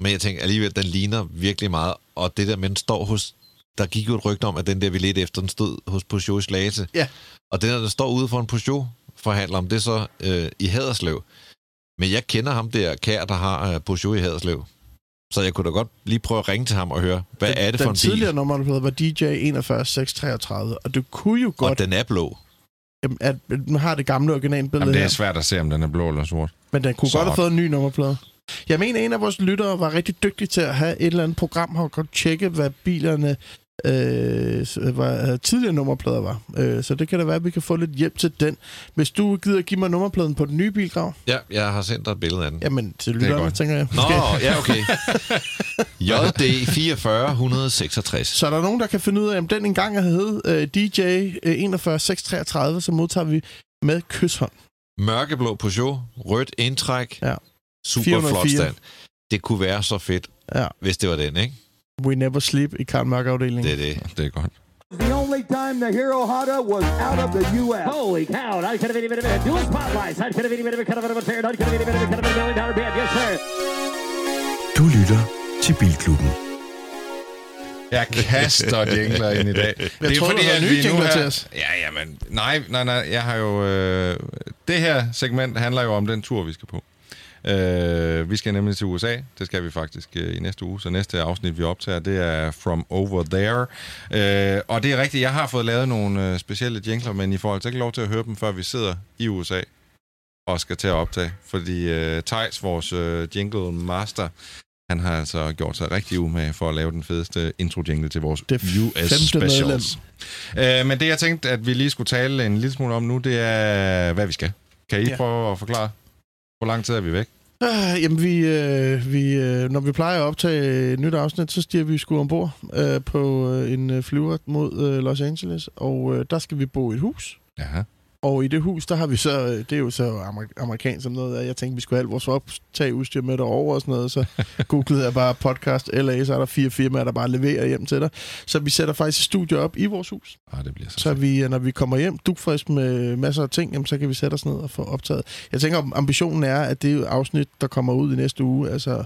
Men jeg tænkte alligevel, den ligner virkelig meget. Og det der, men står hos... Der gik jo et rygte om, at den der, vi ledte efter, den stod hos Peugeot i Slagelse. Ja. Og den der, der står ude for en Peugeot-forhandler, om det så øh, i Haderslev. Men jeg kender ham der, kær, der har øh, Peugeot i Haderslev. Så jeg kunne da godt lige prøve at ringe til ham og høre, hvad den, er det for den en bil? tidligere nummerplade var DJ 41633, og du kunne jo godt, Og den er blå. jamen, at man har det gamle originalbillede Jamen, det er svært at se, om den er blå eller sort. men den kunne Så godt have fået en ny nummerplade. Jeg mener, en af vores lyttere var rigtig dygtig til at have et eller andet program, og godt tjekke, hvad bilerne øh, s- hvad øh, tidligere nummerplader var. Øh, så det kan da være, at vi kan få lidt hjælp til den. Hvis du gider give mig nummerpladen på den nye bilgrav, Ja, jeg har sendt dig et billede af den. jamen til er lytterne, tænker jeg. Nå, ja, okay. JD 44166. Så er der nogen, der kan finde ud af, om den engang hed øh, DJ øh, 41633, så modtager vi med kysshånd. Mørkeblå Peugeot, rødt indtræk, Ja. super 404. flot stand. Det kunne være så fedt, Ja. hvis det var den, ikke? We Never Sleep i Karl Mørk afdelingen. Det er det. Det er godt. The only time the Hero Honda was out of the U.S. Holy cow! I could have been a dual spotlights. I could have been a cut of a tear. I could have been a cut of a million dollar bid. Yes, sir. Du lytter til Bilklubben. Jeg kaster jingler ind i dag. Jeg troede, du havde nye jingler til os. Ja, jamen, nej, nej, nej, jeg har jo... Øh, det her segment handler jo om den tur, vi skal på. Øh, vi skal nemlig til USA. Det skal vi faktisk øh, i næste uge. Så næste afsnit, vi optager, det er From Over There. Øh, og det er rigtigt, jeg har fået lavet nogle øh, specielle jingler, men I får altså ikke lov til at høre dem, før vi sidder i USA og skal til at optage. Fordi øh, Thijs, vores øh, jingle master, han har altså gjort sig rigtig umage for at lave den fedeste intro-jingle til vores Det US Specials. Øh, men det, jeg tænkte, at vi lige skulle tale en lille smule om nu, det er, hvad vi skal. Kan I ja. prøve at forklare, hvor lang tid er vi væk? Øh, jamen, vi, øh, vi, øh, når vi plejer at optage et nyt afsnit, så stiger vi sgu ombord øh, på øh, en øh, flyver mod øh, Los Angeles, og øh, der skal vi bo i et hus. Ja. Og i det hus, der har vi så, det er jo så amer- amerikansk som noget, jeg tænkte, vi skulle have alt vores optageudstyr med derover og sådan noget, så googlede jeg bare podcast LA, så er der fire firmaer, der bare leverer hjem til dig. Så vi sætter faktisk et studie op i vores hus. Ah, det bliver så, Så vi, øh, når vi kommer hjem dugfrisk med masser af ting, jamen, så kan vi sætte os ned og få optaget. Jeg tænker, ambitionen er, at det afsnit, der kommer ud i næste uge, altså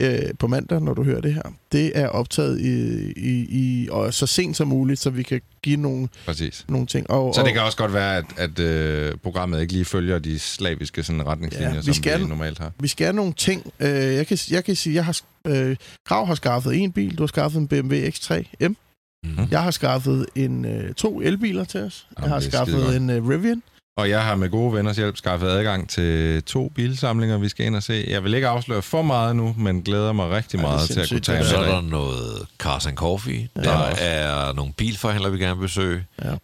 øh, på mandag, når du hører det her, det er optaget i, i, i og så sent som muligt, så vi kan give nogle, Præcis. nogle ting. Og, Så og, det kan også godt være, at, at øh, programmet ikke lige følger de slaviske sådan, retningslinjer, Ja, vi som skal- vi normalt har. Vi skal nogle ting. Øh, jeg, kan, jeg kan sige, jeg har... Øh, Grav har skaffet en bil, du har skaffet en BMW X3 M. Mm. Jeg har skaffet en, øh, to elbiler til os. Jeg Jamen, har det er skaffet en øh, Rivian. Og jeg har med gode venners hjælp skaffet adgang til to bilsamlinger, vi skal ind og se. Jeg vil ikke afsløre for meget nu, men glæder mig rigtig Ja, meget til at kunne tage Det Så med er der noget Cars and Coffee. Ja. Der er nogle bilforhandlere, vi gerne vil besøge. Ja.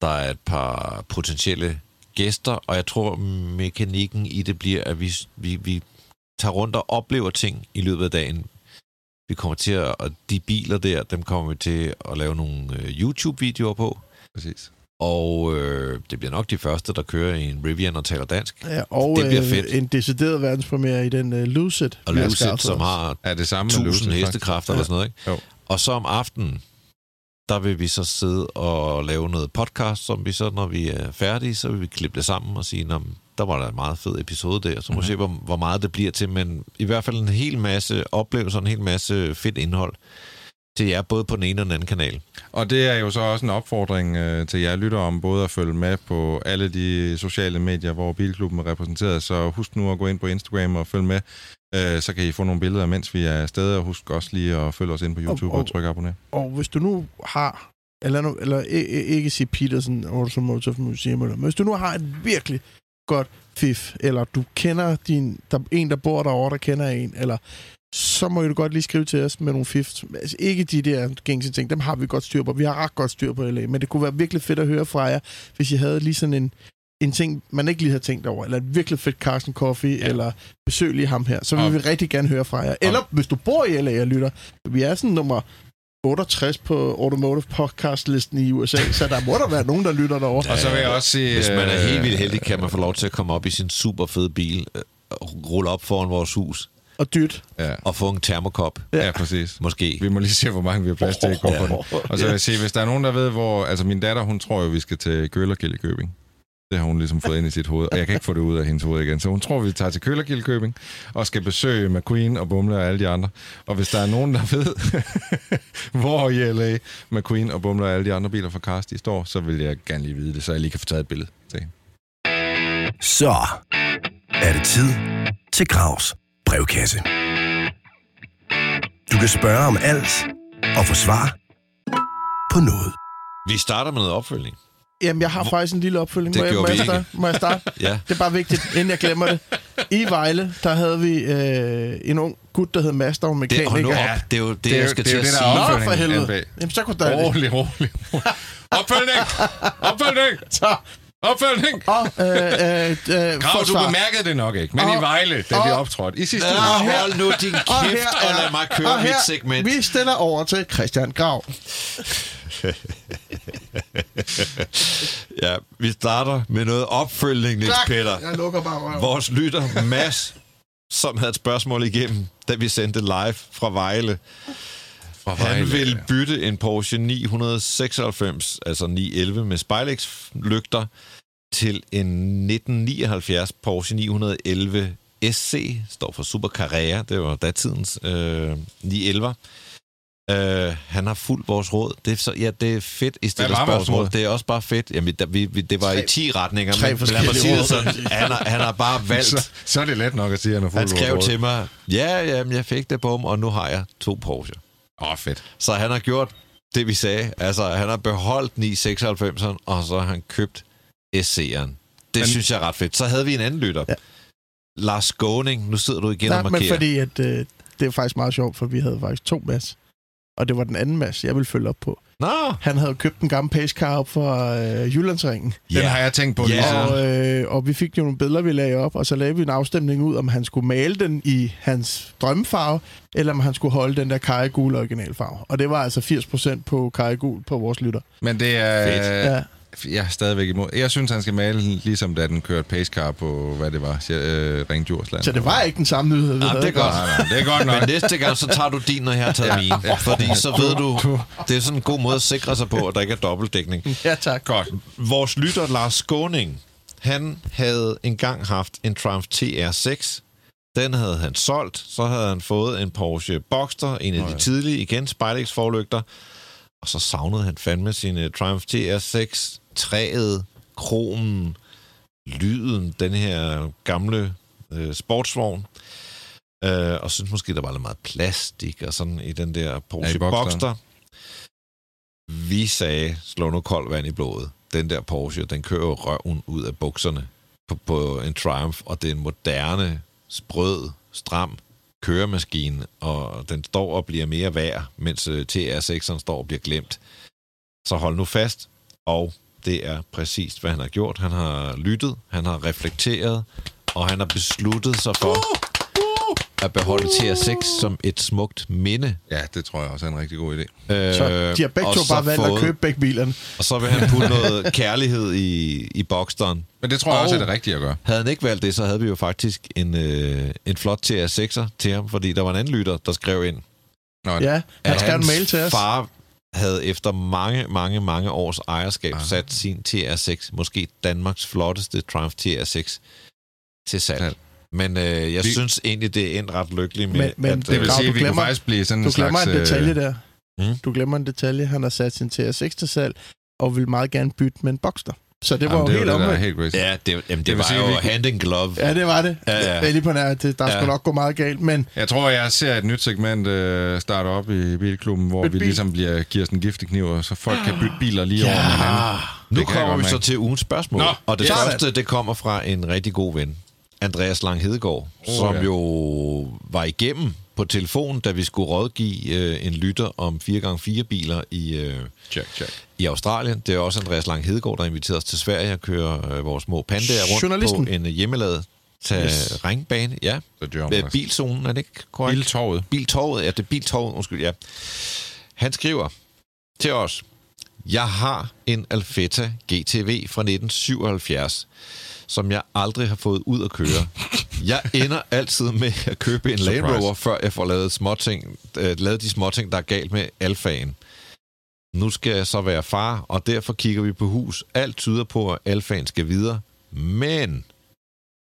Der er et par potentielle gæster, og jeg tror, mekanikken i det bliver, at vi, vi, vi tager rundt og oplever ting i løbet af dagen. Vi kommer til at, og de biler der, dem kommer vi til at lave nogle øh, YouTube-videoer på. Præcis. Og øh, det bliver nok de første, der kører i en Rivian og taler dansk. Ja, og Det bliver øh, fedt. en decideret verdenspremiere i den øh, Lucid. Og Lucid, som har Er det samme med 1000 Lucid, hestekræfter Ja. eller sådan noget, ikke? Jo. Og så om aftenen, der vil vi så sidde og lave noget podcast, som vi så, når vi er færdige, så vil vi klippe det sammen og sige, "Nå, men der var der en meget fed episode der, så må vi se, hvor, hvor meget det bliver til, men i hvert fald en hel masse oplevelser, en hel masse fedt indhold til jer, både på den ene og den anden kanal. Og det er jo så også en opfordring øh, til jer lytter om både at følge med på alle de sociale medier, hvor Bilklubben er repræsenteret. Så husk nu at gå ind på Instagram og følge med. Øh, så kan I få nogle billeder, mens vi er afsted. Og husk også lige at følge os ind på YouTube og, og- og trykke abonner. Og hvis du nu har, eller, nu, eller ikke sige Peterson Automotive Museum, eller, men hvis du nu har et virkelig godt fif, eller du kender din, der, en, der bor derovre, der kender en, eller så må du godt lige skrive til os med nogle fif. Altså ikke de der gængse ting, dem har vi godt styr på. Vi har ret godt styr på LA, men det kunne være virkelig fedt at høre fra jer, hvis I havde lige sådan en, en ting, man ikke lige havde tænkt over, eller et virkelig fedt Carsten Coffee, ja. eller besøg lige ham her, så vil Og- vi rigtig gerne høre fra jer. Eller hvis du bor i LA og lytter, vi er sådan nummer 68 på Automotive Podcast-listen i USA, så der må der være nogen, der lytter derovre. Og så vil jeg også sige... Hvis man er øh, helt vildt heldig, kan man få lov til at komme op i sin super fede bil, øh, og rulle op foran vores hus, Og dyrt. Ja, og få en termokop, ja, præcis. måske. Vi må lige se, hvor mange vi har plads til gå på den. Og så vil jeg sige, hvis der er nogen, der ved, hvor... Altså, min datter, hun tror jo, vi skal til Kølerkildekøbing. Det har hun ligesom fået ind i sit hoved, og jeg kan ikke få det ud af hendes hoved igen. Så hun tror, vi tager til Kølerkildekøbing og skal besøge McQueen og Bumle og alle de andre. Og hvis der er nogen, der ved, hvor i LA McQueen og Bumle og alle de andre biler fra Cars, de står, så vil jeg gerne lige vide det, så jeg lige kan få taget et billede til hende. Så er det tid til Gravs brevkasse. Du kan spørge om alt og få svar på noget. Vi starter med noget opfølgning. Jamen, jeg har faktisk en lille opfølging. Det må, jeg, må, jeg starte? må jeg starte? Ja. Det er bare vigtigt, inden jeg glemmer det. I Vejle, der havde vi øh, en ung gut, der hed Mads, der var Det, mekaniker. nu op. Det er jo det, jeg skal til at sige. Nå, for helvede. Jamen, så kunne der det. Rolig, rolig. Opfølgning! Opfølgning! Så, Opfølgning! og, øh, øh, øh, Grav, du bemærkede det nok ikke, men Og- i Vejle, da vi og- optrådte i sidste uge. hold nu din Og kæft, her og er- lad mig køre og her, mit segment. Vi stiller over til Christian Grav. Ja, vi starter med noget opfølgning, Niels. Peter. Jeg lukker bare røven. Vores lytter, Mads, som havde et spørgsmål igennem, da vi sendte live fra Vejle. Han ville bytte en Porsche 996, altså 911 med spejlægslygter, til en 1979 Porsche 911 SC, står for Super Carrera, det var datidens øh, 911. Uh, han har fulgt vores råd. Det er, så, ja, det er fedt i stedet var vores råd? Det er også bare fedt. Jamen, der, vi, vi, det var Tre- i 10 retninger, tre men men lad mig sige det råd. sådan. Han har, han har bare valgt Så, så er det let nok at sige, at han er fuld han skrev til mig, ja, jamen, jeg fik det på ham, og nu har jeg to Porsche. Åh, oh, fedt. Så han har gjort det, vi sagde. Altså, han har beholdt 996'eren, og så har han købt SC'eren. Det Men- synes jeg er ret fedt. Så havde vi en anden lytter. Ja. Lars Skåning, nu sidder du igen Nej, og men markerer. fordi at, øh, det er faktisk meget sjovt, for vi havde faktisk to Mads. Og det var den anden Mads, jeg ville følge op på. Nå, Han havde købt en gammel pacecar op fra øh, Jyllandsringen. Den har jeg tænkt på siden. Og, øh, og vi fik jo nogle billeder, vi lagde op, og så lavede vi en afstemning ud, om han skulle male den i hans drømmefarve, eller om han skulle holde den der kajegul originalfarve. Og det var altså 80% på kajegul på vores lytter. Men det er... Fedt. Ja. Jeg er stadigvæk imod. Jeg synes, han skal male ligesom da den kørte pacecar på, hvad det var, øh, Ring Djursland. Så det var ikke den samme nyhed, vi Nå, havde. det er godt. Nej, nej, det er godt nok. Men næste gang, så tager du din, når jeg har taget min. Fordi så ved du, det er sådan en god måde at sikre sig på, at der ikke er dobbeltdækning. Ja, tak. Godt. Vores lytter, Lars Skåning, han havde engang haft en Triumph TR6. Den havde han solgt. Så havde han fået en Porsche Boxster, en af de tidlige, igen spejlægsforlygter. Og så savnede han fandme sin uh, Triumph TR6. Træet, kronen, lyden, den her gamle uh, sportsvogn. Uh, og synes måske, der var lidt meget plastik og sådan i den der Porsche Ja, Boxsteren. Boxster. Vi sagde, slå nu koldt vand i blodet. Den der Porsche, den kører røven ud af bukserne på, på en Triumph, og det er en moderne, sprød, stram køremaskine, og den står og bliver mere værd, mens øh, TR6'eren står og bliver glemt. Så hold nu fast, og det er præcis, hvad han har gjort. Han har lyttet, han har reflekteret, og han har besluttet sig for uh! At beholde TR6 som et smukt minde. Ja, det tror jeg også er en rigtig god idé. Så de har begge to bare valgt at købe begge bilerne. Og så vil han putte noget kærlighed i, i Boxsteren. Men det tror jeg Og- også er det rigtige at gøre. Havde han ikke valgt det, så havde vi jo faktisk en, øh, en flot TR6'er til ham, fordi der var en anden lytter, der skrev ind, Nå, Ja, han skrev en mail til os. far havde efter mange, mange, mange års ejerskab Ah. sat sin TR6, måske Danmarks flotteste Triumph TR6, til salg. Salg. Men øh, jeg Vi- synes egentlig, det er endt ret lykkeligt med, Men- men at... det det vil sige, du at vi kunne glemmer- faktisk blive sådan Du en glemmer slags... en detalje øh, der. Mm. Du glemmer en detalje. Han har sat sin TR6 til salg, og vil meget gerne bytte med en Boxster. Så det var Jamen, jo det helt det, er omvendt. helt crazy. Ja, det, jamen, det, vil var sige, jo vi hand in glove. Ja, det var det. Ja, ja. Jeg er lige på nær, det, der Ja. skulle nok gå meget galt, men Jeg tror, jeg ser et nyt segment øh, starte op i bilklubben, hvor Byt vi bil. ligesom bliver, giver sådan en giftig kniv, og så folk kan bytte biler lige over med hinanden. Nu Det kommer vi så til ugens spørgsmål. Nå, og det første, det kommer fra en rigtig god ven. Andreas Lang Hedegaard, oh, som jo var igennem på telefon, da vi skulle rådgive øh, en lytter om 4x4 biler i, øh, Check, check. i Australien. Det er også Andreas Lang Hedegaard, der inviterer os til Sverige og kører øh, vores små pandaer rundt på en øh, hjemmelavet terrænbane. Ja, Så John Øh, bilzonen, er det ikke korrekt? Biltorvet. Biltorvet, ja, det er Biltorvet, undskyld, ja. Han skriver til os, jeg har en Alfetta GTV fra 1977, som jeg aldrig har fået ud at køre. Jeg ender altid med at købe en Land Surprise. Rover, før jeg får lavet, småting, øh, lavet de småting, der er galt med Alfaen. Nu skal jeg så være far, og derfor kigger vi på hus. Alt tyder på, at Alfaen skal videre. Men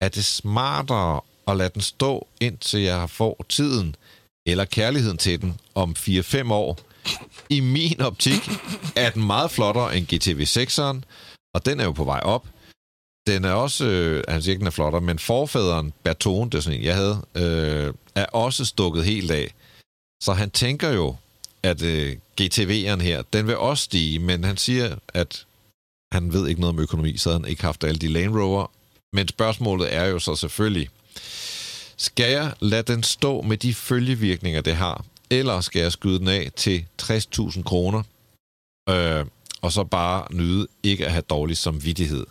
er det smartere at lade den stå, indtil jeg får tiden eller kærligheden til den om 4-5 år? I min optik er den meget flottere end GTV 6'eren, og den er jo på vej op. Den er også, øh, han siger ikke, den er flottere, men forfaderen, Bertone, det er sådan en, jeg havde, øh, er også stukket helt af. Så han tænker jo, at øh, GTV'eren her, den vil også stige, men han siger, at han ved ikke noget om økonomi, så han ikke haft alle de Land Rover. Men spørgsmålet er jo så selvfølgelig, skal jeg lade den stå med de følgevirkninger, det har, eller skal jeg skyde den af til 60.000 kroner, øh, og så bare nyde ikke at have dårlig samvittighed?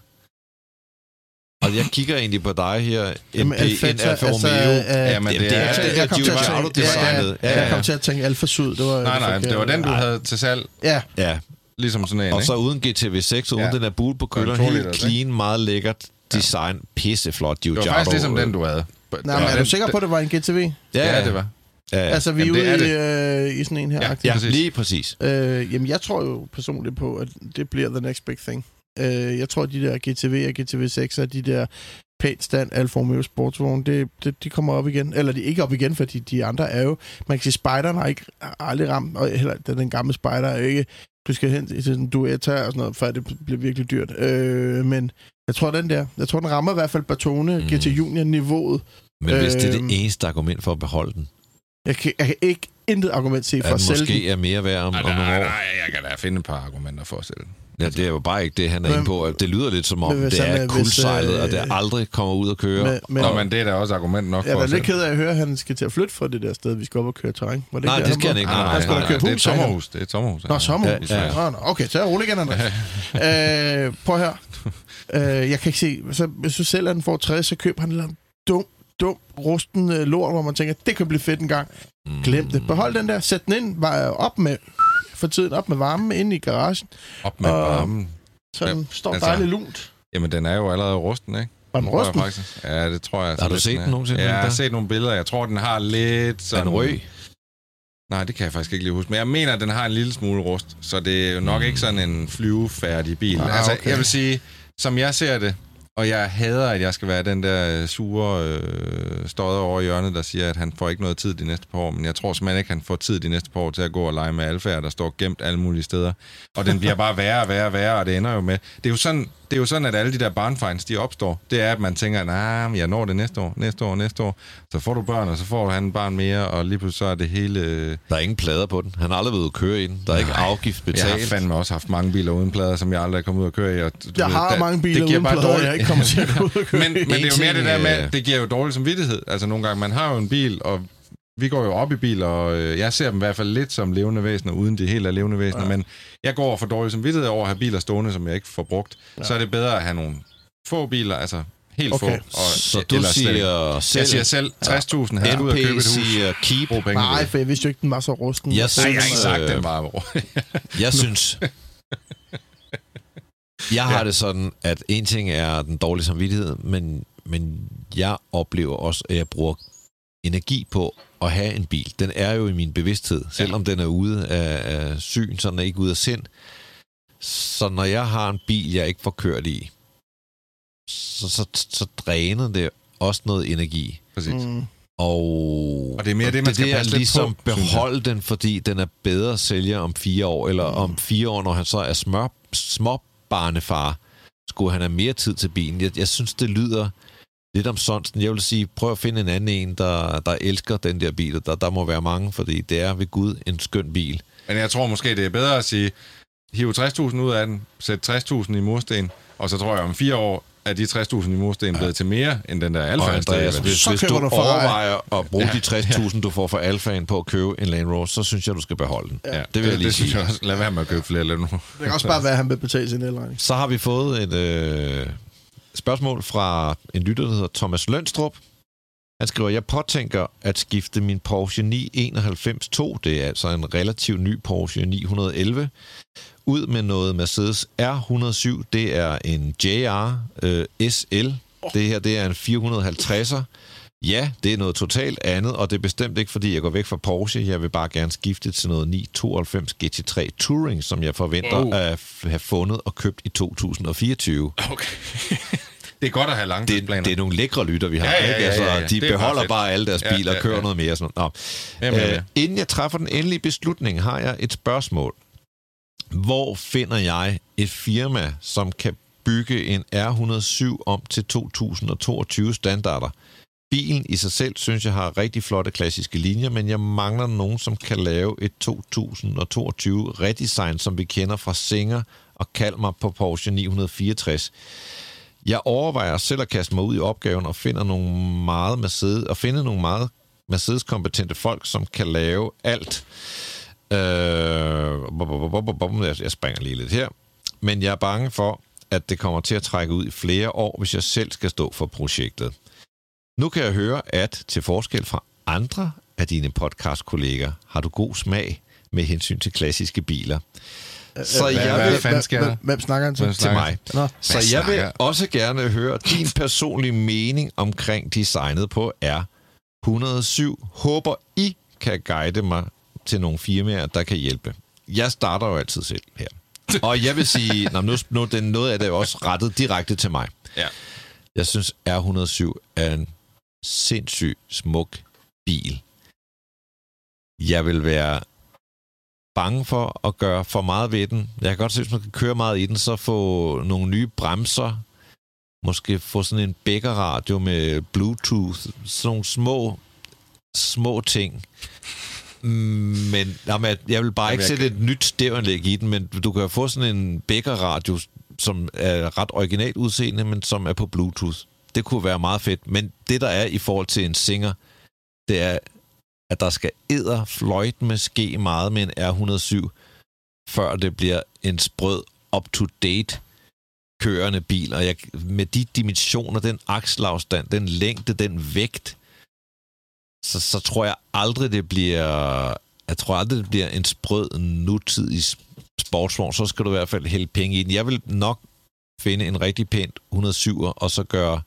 Og jeg kigger egentlig på dig her, en, Jamen, en Alfetta, Alfa altså, Romeo. øh, Jamen, det, det det er- er det- det, jeg kom der til at Giugiaro tænke- designet. Ja, Ja, Jeg kom til at tænke Alfa Syd. Det var Nej, nej, det var den, du havde til salg. Ja, Altså, ja. Ligesom sådan en, Og så uden GTV6, uden Ja. den er bul på en kølleren, helt liters, clean, meget lækkert design, pisseflot Det var Giugiaro. faktisk ligesom den, du havde. nej, men er du sikker på, at det var en GTV? Ja, ja, det var. Ja, ja. Altså, vi er Jamen, det ude er i, øh, i sådan en her. Ja. ja præcis. lige præcis. Øh, jamen, jeg tror jo personligt på, at det bliver the next big thing. Øh, jeg tror, de der GTV og GTV6 og de der pænt stand Alfa Romeo sportsvogne, det, det, de kommer op igen. Eller de er ikke op igen, fordi de andre er jo... Man kan sige, Spideren har ikke har aldrig ramt, og heller den, den gamle Spider er jo ikke... Du skal hen til sådan en duetta og sådan noget, før det bliver virkelig dyrt. Øh, men jeg tror, den der... Jeg tror, den rammer i hvert fald Batone Mm. GT Junior-niveauet. Men hvis det er Øhm. det eneste argument for at beholde den, Jeg kan, jeg kan ikke intet argument se at for den at sælge den. måske er mere værd om, Nej, om nogle nej, år. nej, jeg kan da finde et par argumenter for at sælge den. Ja, det er jo bare ikke det, han er Men- inde på. Det lyder lidt som om, Men det han er er- hvis, kuldsejlet, og øh, det aldrig kommer ud at køre. Men, men, Nå, men det er da også argument nok jeg er for da at lidt ked af at høre, at han skal til at flytte fra det der sted, vi skal op og køre terræn. Var det Nej, ikke det skal han ikke. Nej, Nej, nej, Han da nej, køre det er et han. sommerhus. Det er et sommerhus. Nå, sommerhus. Ja. Ja. Okay, så er jeg rolig igen, Anders. øh, prøv her. Øh, jeg kan ikke se, så, hvis du sælger den for 60, så køber han en eller anden dum, dum, rusten øh, lort, hvor man tænker, det kan blive fedt en gang. Mm. Glem det. Behold den der, sæt den ind, var op med, for tiden op med varmen inde i garagen, Op med Og- varmen. så den står altså- dejligt lunt. Jamen, den er jo allerede rusten, ikke? Var den jeg rusten? faktisk. Ja, det tror jeg. altså Har du set den er. nogensinde, Ja, jeg har set nogle billeder. Jeg tror, den har lidt Er sådan... den røg? Nej, det kan jeg faktisk ikke lige huske. Men jeg mener, at den har en lille smule rust. Så det er jo nok ikke sådan en flyvefærdig bil. Ah, altså, okay. jeg vil sige, som jeg ser det, og jeg hader, at jeg skal være den der øh, sure øh, støder over i hjørnet, der siger, at han får ikke noget tid de næste par år. Men jeg tror simpelthen ikke, at han får tid de næste par år til at gå og lege med alfærd, der står gemt alle mulige steder. Og den bliver bare værre og værre og værre, og det ender jo med... Det er jo sådan, det er jo sådan at alle de der barnfinds, de opstår. Det er, at man tænker, nej, nah, jeg når det næste år, næste år, næste år. Så får du børn, og så får du han et barn mere, og lige pludselig så er det hele... øh, Der er ingen plader på den. Han har aldrig været ude at køre i den. Der er ikke afgift jeg har betalt. fandme også haft mange biler uden plader, som jeg aldrig er kommet ud og køre i. Og, du Jeg ved, har der- mange biler det giver uden bare plader, dårlig- jeg ikke kommer til at gå ud og køre men, men det er jo mere det der med, øh, det giver jo dårlig samvittighed. Altså nogle gange, man har jo en bil, og vi går jo op i biler, og øh, jeg ser dem i hvert fald lidt som levende væsener, uden de helt er levende væsener, ja. men jeg går for dårlig samvittighed over at have biler stående, som jeg ikke får brugt. Ja. Så er det bedre at have nogle få biler, altså helt Okay. få. Og, Så du eller slet ikke. siger selv... Jeg siger selv 60.000 her ud og købe et hus. siger keep. Brug penge Nej, for jeg vidste jo ikke, den var så rusten. Jeg Nej, synes- jeg har ikke sagt, øh, den var Jeg synes... Jeg har det sådan, at en ting er den dårlige samvittighed, men, men jeg oplever også, at jeg bruger energi på at have en bil. Den er jo i min bevidsthed, selvom den er ude af, af syn, så den er ikke ude af sind. Så når jeg har en bil, jeg ikke får kørt i, så, så, så dræner det også noget energi. Præcis. Mm. Og, Og det er mere det, man skal det er passe lidt ligesom på, beholde den, fordi den er bedre at sælge om fire år, eller Mm. om fire år, når han så er smør, småbarnefar, skulle han have mere tid til bilen. Jeg, jeg synes, det lyder lidt om sådan. Jeg vil sige, prøv at finde en anden en, der, der elsker den der bil. Der, der må være mange, fordi det er ved Gud en skøn bil. Men jeg tror måske, det er bedre at sige, hive 60.000 ud af den, sætte 60.000 i mursten, og så tror jeg om fire år, at de 60.000 i mursten blevet til mere, end den der alfa Andreas, hvis, Så hvis du du overvejer at bruge de 60.000, du får for alfaen på at købe en Land Rover, så synes jeg, du skal beholde den. Ja, det vil jeg lige det synes sige. jeg også. Lad være med at købe flere nu. Det kan også bare være, at han vil betale sin elregning. Så har vi fået et øh, spørgsmål fra en lytter, der hedder Thomas Lønstrup. Han skriver, jeg påtænker at skifte min Porsche 991 2, det er altså en relativt ny Porsche 911, ud med noget Mercedes R107. Det er en JR øh, SL. Det her det er en 450'er. Ja, det er noget totalt andet, og det er bestemt ikke, fordi jeg går væk fra Porsche. Jeg vil bare gerne skifte til noget 992 GT3 Touring, som jeg forventer Oh. at have fundet og købt i 2024. Okay. det er godt at have Det, langtidsplaner. det er nogle lækre lytter, vi har. Ja, ja, ikke? ja, Altså, ja, ja. De Det er beholder bare alle deres Ja, biler og ja, kører ja. noget mere. Sådan. Nå. Jamen, ja. Øh, inden jeg træffer den endelige beslutning, har jeg et spørgsmål. Hvor finder jeg et firma, som kan bygge en R107 om til 2022 standarder? Bilen i sig selv synes jeg har rigtig flotte klassiske linjer, men jeg mangler nogen, som kan lave et 2022 redesign, som vi kender fra Singer og Kalmar på Porsche 964. Jeg overvejer selv at kaste mig ud i opgaven og finder nogle meget Mercedes, og finde nogle meget Mercedes-kompetente folk, som kan lave alt. Øh, jeg springer lige lidt her. Men jeg er bange for, at det kommer til at trække ud i flere år, hvis jeg selv skal stå for projektet. Nu kan jeg høre, at til forskel fra andre af dine podcast-kolleger, har du god smag med hensyn til klassiske biler. Så hvad- jeg hvad vil, fanden sker der? Hvem, snakker han til? Hvem til mig. Nå. Så Hvad jeg vil snakker? også gerne høre din personlige mening omkring designet på R107. Håber I kan guide mig til nogle firmaer, der kan hjælpe. Jeg starter jo altid selv her. Og jeg vil sige, nå, nu, nu den, noget af det er også rettet direkte til mig. Ja. Jeg synes, R107 er en sindssygt smuk bil. Jeg vil være bange for at gøre for meget ved den. Jeg kan godt se, hvis man kan køre meget i den, så få nogle nye bremser. Måske få sådan en bækkerradio med Bluetooth. Sådan nogle små, små ting. Men jamen, jeg vil bare Jamen, ikke sætte et nyt stævanlæg i den, men du kan få sådan en bækkerradio, som er ret originalt udseende, men som er på Bluetooth. Det kunne være meget fedt. Men det, der er i forhold til en Singer, det er, at der skal æder fløjt med ske meget med en R107, før det bliver en sprød, up-to-date kørende bil. Og jeg, med de dimensioner, den akselafstand, den længde, den vægt, så, så tror jeg aldrig, det bliver... Jeg tror aldrig, det bliver en sprød, nutidig sportsvogn. Så skal du i hvert fald hælde penge i den. Jeg vil nok finde en rigtig pænt 107'er, og så gøre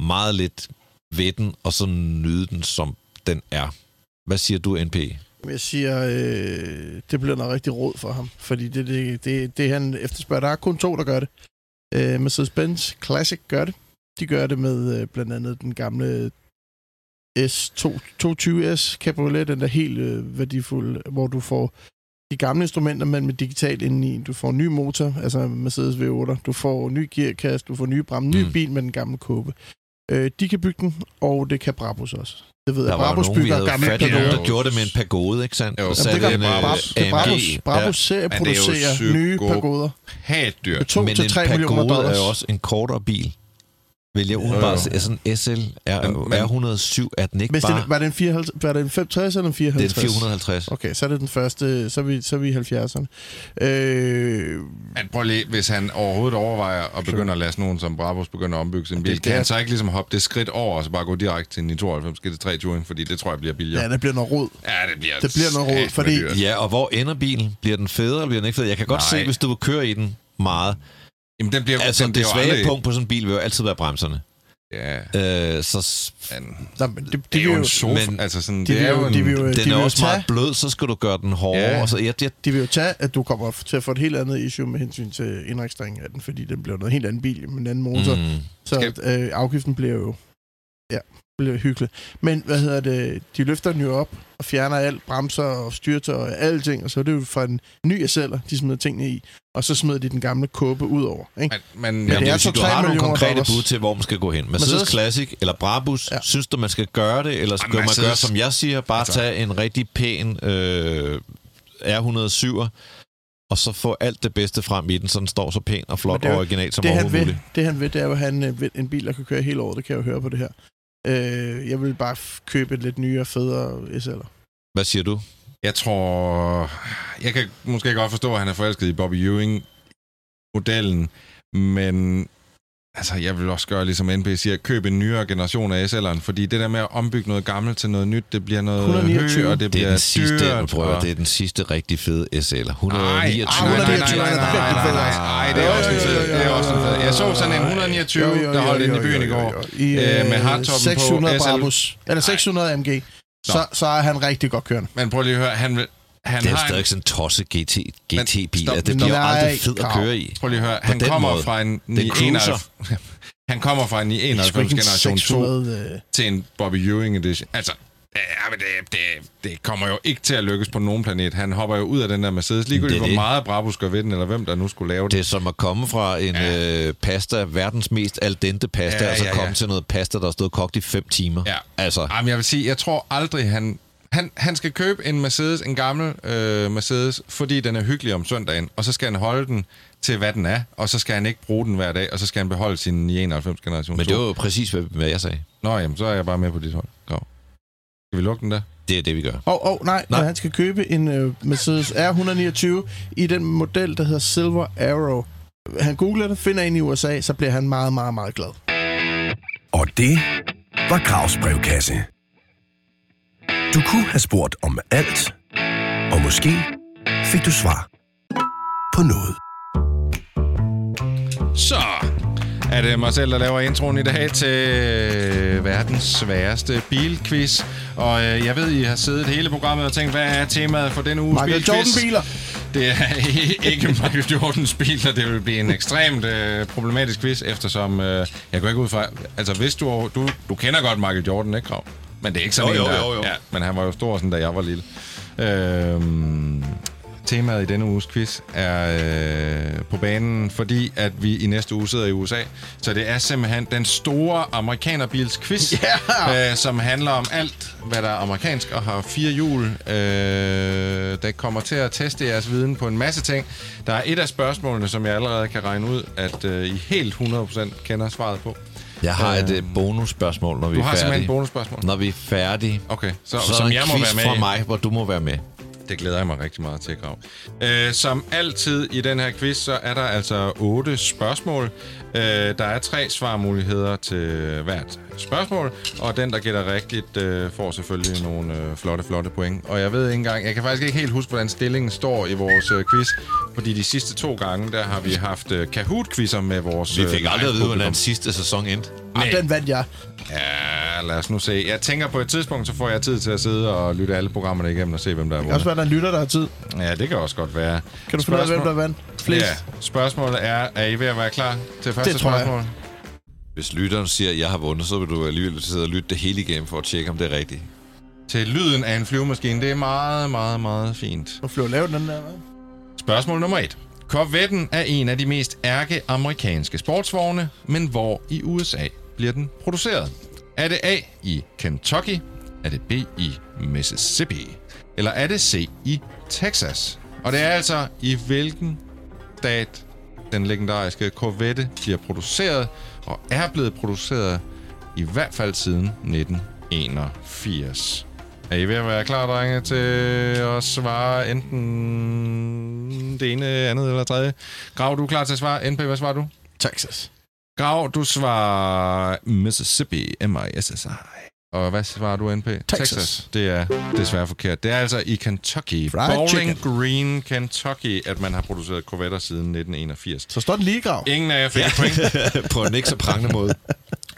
meget lidt ved den, og så nyde den, som den er. Hvad siger du, NP? Jeg siger, øh, det bliver noget rigtig råd for ham, fordi det, det, det, det han efterspørger. Der er kun to, der gør det. Øh, Mercedes-Benz Classic gør det. De gør det med øh, blandt andet den gamle S220S Cabriolet, den der helt øh, værdifulde, hvor du får de gamle instrumenter, men med digital indeni. Du får en ny motor, altså Mercedes V8. Du får ny gearkasse, du får nye bremser, ny Mm. bil med den gamle kåbe. Øh, de kan bygge den, og det kan Brabus også. Det ved Der jeg. var jo Brabus nogen, bygger gamle fat nogen, pagoder. der gjorde det med en pagode, ikke sandt? Jo. Satte det gør en, øh, Brabus, det er AMG. Brabus, Brabus serie Men det er jo producerer nye pagoder. Hat dyrt. Med 2 Men til en 3 millioner pagode er jo også en kortere bil. Vil jeg umiddelbart jo. sige. Sådan en SL er, Men- men- R107, er den ikke Hvis bare... det, var, det en 54, var det en 65 eller en det 54? er en 450. Okay, så er det den første, så er vi, så er vi i 70'erne. Øh, Men prøv lige, hvis han overhovedet overvejer at begynde at lade sådan nogen som Brabus begynde at ombygge sin bil, det kan er- han så ikke ligesom hoppe det skridt over, og så bare gå direkte til en 92 GT3 Touring, fordi det tror jeg bliver billigere. ja, det bliver noget rod. Ja, det bliver, Det bliver noget rod, fordi- dyrt. Ja, og hvor ender bilen? Bliver den federe, eller bliver den ikke federe? Jeg kan godt Nej. se, hvis du vil køre i den meget. Jamen, den bliver, Altså, den det svage aldrig... punkt på sådan en bil vil jo altid være bremserne. Ja, Øh, så men Nå, men det, det, det er jo en sofa. men altså sådan, de det er jo- jo en... de vil jo- den de er vil også meget tage- blød, så skal du gøre den hårdere. Ja. Og så, jeg, jeg, de vil jo tage, at du kommer til at få et helt andet issue med hensyn til indregistreringen af den, fordi den bliver noget helt anden bil med en anden motor. Mm. Så øh, afgiften bliver jo ja, bliver hyggelig. Men hvad hedder det? De løfter den jo op og fjerner alt, bremser og styrter og alting, og så er det jo for en ny sælger, de smider tingene i, og så smider de den gamle kåbe ud over. Ikke? Men, men, Men Jamen, det er sige, så du 3 har nogle konkrete dollars. bud til, hvor man skal gå hen. Mercedes, Mercedes- Classic eller Brabus, ja. Synes du, man skal gøre det, eller skal Jamen, man gøre, som jeg siger, bare Altså- tage en rigtig pæn øh, R107'er, og så få alt det bedste frem i den, så den står så pæn og flot og originalt som det, han vil, muligt. det han vil, det er jo, at han øh, vil en bil, der kan køre hele året. Det kan jeg jo høre på det her. Øh, jeg vil bare f- købe et lidt nyere, federe SL'er. Hvad siger du? Jeg tror... Jeg kan måske godt forstå, at han er forelsket i Bobby Ewing-modellen, men Altså, jeg vil også gøre, ligesom NB siger, køb en nyere generation af SL'eren, fordi det der med at ombygge noget gammelt til noget nyt, det bliver noget højt, og det, det bliver den sidste, dyrt. Prøv, og... det er den sidste rigtig fede SL'er. 129. Nej, nej, nej, nej, nej, nej, det er også en fed. Det er også en fed. Jeg så sådan en 129, der holdt ind i byen i går, med hardtoppen 600 på 600 Brabus, eller 600 MG. Så, så er han rigtig godt kørende. Men prøv lige at høre, han vil, han Det er jo har en, stadig sådan en tosse GT, GT-bil. Det bliver jo Nej, aldrig fed at køre i. prøv lige at høre, han kommer måde. fra en Det er en 91 han kommer fra en Det er sgu 91 ikke en generation 2 600, øh, til en Bobby Ewing edition. Altså, ja, men det, det, det kommer jo ikke til at lykkes på nogen planet. Han hopper jo ud af den der Mercedes, ligegyldigt Det er hvor meget Brabus gør ved den, eller hvem der nu skulle lave Det det. er som at komme fra en Ja. øh, pasta, verdens mest al dente pasta, Ja, og så ja, komme ja. til noget pasta, der har stået kogt i fem timer. Ja. Altså, Jamen, jeg vil sige, jeg tror aldrig, han... Han, han skal købe en Mercedes, en gammel øh, Mercedes, fordi den er hyggelig om søndagen, og så skal han holde den til, hvad den er, og så skal han ikke bruge den hver dag, og så skal han beholde sin 91 generation. men det var jo præcis, hvad, hvad jeg sagde. Nå, jamen, så er jeg bare med på dit hold. Grav. Skal vi lukke den der? Det er det, vi gør. Åh, oh, oh, nej, Nej. han skal købe en øh, Mercedes R129 i den model, der hedder Silver Arrow. Han googler det, finder en i USA, så bliver han meget, meget, meget glad. Og det var Gravs brevkasse. Du kunne have spurgt om alt, og måske fik du svar på noget. Så er det mig selv, der laver introen i dag til øh, verdens sværeste bilquiz. Og øh, jeg ved, I har siddet hele programmet og tænkt, hvad er temaet for denne uges Michael bilquiz? Jordan-biler. Det er ikke Michael Jordans biler. Det vil blive en ekstremt øh, problematisk quiz, eftersom øh, jeg går ikke ud fra... Altså, hvis du, du... Du kender godt Michael Jordan, ikke, Krav? Men det er ikke sådan Jo, en, jo, der... jo, jo. Ja, men han var jo stor, sådan, da jeg var lille. Øhm, temaet i denne uges quiz er øh, på banen, fordi at vi i næste uge sidder i USA. Så det er simpelthen den store amerikanerbils quiz, Ja! øh, som handler om alt, hvad der er amerikansk og har fire hjul. Øh, der kommer til at teste jeres viden på en masse ting. Der er et af spørgsmålene, som jeg allerede kan regne ud, at øh, I helt 100% kender svaret på. Jeg har et øh, bonusspørgsmål, når vi Du er har simpelthen færdige. et bonusspørgsmål. Når vi er færdige, Okay, så, så, så er som der jeg en må quiz være med fra i. mig, hvor du må være med. Det glæder jeg mig rigtig meget til, Grav. Øh, som altid i den her quiz, så er der altså otte spørgsmål. Øh, der er tre svarmuligheder til hvert spørgsmål, og den, der gætter rigtigt, øh, får selvfølgelig nogle øh, flotte, flotte point. Og jeg ved ikke engang, jeg kan faktisk ikke helt huske, hvordan stillingen står i vores øh, quiz, fordi de sidste to gange, der har vi haft øh, Kahoot-quizzer med vores Vi fik øh, aldrig at vide, hvordan sidste sæson endte. Og den vandt jeg. Ja, lad os nu se. Jeg tænker på et tidspunkt, så får jeg tid til at sidde og lytte alle programmerne igennem og se, hvem der er Det kan også vundet. være, der er en lytter, der har tid. Ja, det kan også godt være. Kan du af, hvem der vandt? Flest? Ja, spørgsmålet er, er I ved at være klar til første Det tror jeg. spørgsmål? Hvis lytteren siger, at jeg har vundet, så vil du alligevel sidde og lytte det hele igennem for at tjekke, om det er rigtigt. Til lyden af en flyvemaskine. Det er meget, meget, meget fint. Nu flyver lavet den der, hva'? Spørgsmål nummer et. Corvetten er en af de mest ærke-amerikanske sportsvogne, men hvor i USA bliver den produceret? Er det A i Kentucky? Er det B i Mississippi? Eller er det C i Texas? Og det er altså i hvilken stat den legendariske Corvette bliver produceret, og er blevet produceret i hvert fald siden 1981. Er I ved at være klar, drenge, til at svare enten det ene, andet eller tredje? Grav, du er klar til at svare. NP, hvad svarer du? Texas. Grav, du svarer Mississippi, M-I-S-S-I. Og hvad svarer du, NP? Texas. Det er desværre forkert. Det er altså i Kentucky. Fried Bowling chicken. Green, Kentucky, at man har produceret Corvetter siden 1981. Så står den lige grav. Ingen af jer fik et point. På en ikke så prangende måde.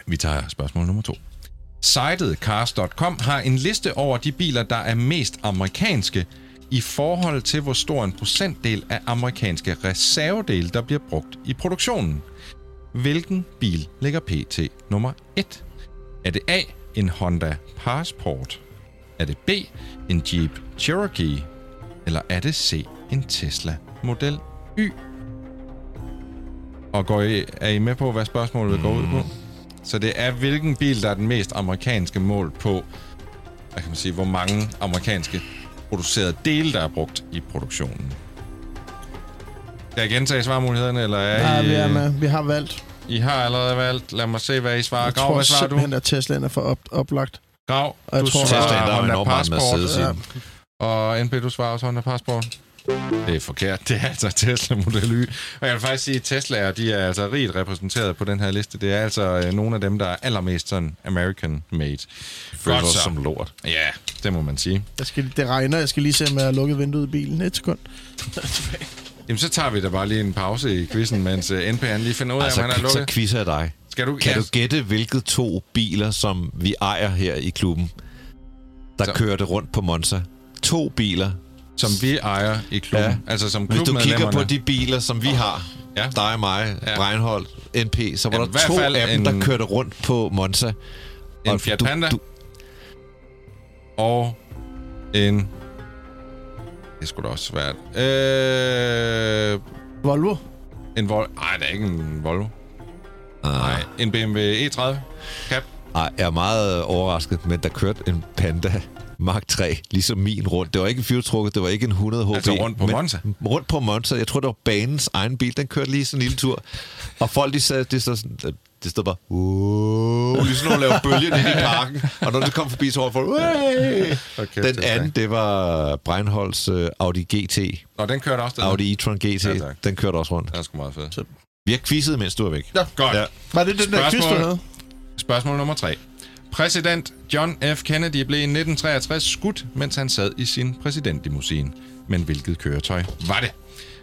Vi tager spørgsmål nummer to. Sitet Cars.com har en liste over de biler, der er mest amerikanske i forhold til, hvor stor en procentdel af amerikanske reservedele, der bliver brugt i produktionen. Hvilken bil ligger pt. nummer 1? Er det A, en Honda Passport? Er det B, en Jeep Cherokee? Eller er det C, en Tesla Model Y? Og går I, er I med på, hvad spørgsmålet går ud på? Så det er, hvilken bil, der er den mest amerikanske mål på, hvad kan man sige, hvor mange amerikanske producerede dele, der er brugt i produktionen. Skal jeg gentage svarmulighederne, eller er Ja, I... vi er med. Vi har valgt. I har allerede valgt. Lad mig se, hvad I svarer. Jeg Grav, tror hvad svarer du? simpelthen, at Teslaen er for op, oplagt. Grav, Og jeg du tror- svarer Tesla der er Honda Passport. Ja. Og NP, du svarer også Honda Passport. Det er forkert. Det er altså Tesla Model Y. Og jeg vil faktisk sige, at Tesla'er, de er altså rigt repræsenteret på den her liste. Det er altså øh, nogle af dem, der er allermest sådan American-made. Føles også så. som lort. Ja, det må man sige. Jeg skal, det regner. Jeg skal lige se, om jeg har lukket vinduet i bilen. Et sekund. Jamen, så tager vi da bare lige en pause i quizzen, mens uh, NP han lige finder ud af, Altså, om han er så lukket. quizzer jeg dig. Skal du... Kan du gætte, hvilke to biler, som vi ejer her i klubben, der Så- kørte rundt på Monza? To biler. som vi ejer i klubben. Ja. Altså som Hvis du kigger på de biler, som vi har, Ja. ja. dig og mig, Ja. ja. Breinholt, NP, så var Ja, ja, hvert der to af dem, en- der kørte rundt på Monza. En Og Fiat du- Panda Du, og en... Det skulle da også svært. Øh, Volvo. en Volvo. Nej, det er ikke en Volvo. Nej, en BMW E30 Cap. Ej, jeg er meget overrasket, men der kørte en Panda Mark 3, ligesom min rundt. Det var ikke en fyrtrukket, det var ikke en 100 HB. Altså rundt på Monza? Rundt på Monza. Jeg tror, det var banens egen bil. Den kørte lige sådan en lille tur. Og folk, de sagde, det stod sådan... Det stod bare... Uh, ligesom når man laver bølgen ind i parken. Og når det kom forbi, så var folk... Okay, Den anden, det var Breinholds uh, Audi GT. Nå, den kørte også. Den Audi e-tron GT. Ja, tak. den kørte også rundt. Den er sgu meget fed. Vi har quizzet, mens du er væk. Ja. Godt. Ja. Var det den der quiz, du Spørgsmål. havde? Spørgsmål nummer 3. Præsident John F. Kennedy blev i 1963 skudt, mens han sad i sin præsidentlimousine. Men hvilket køretøj var det?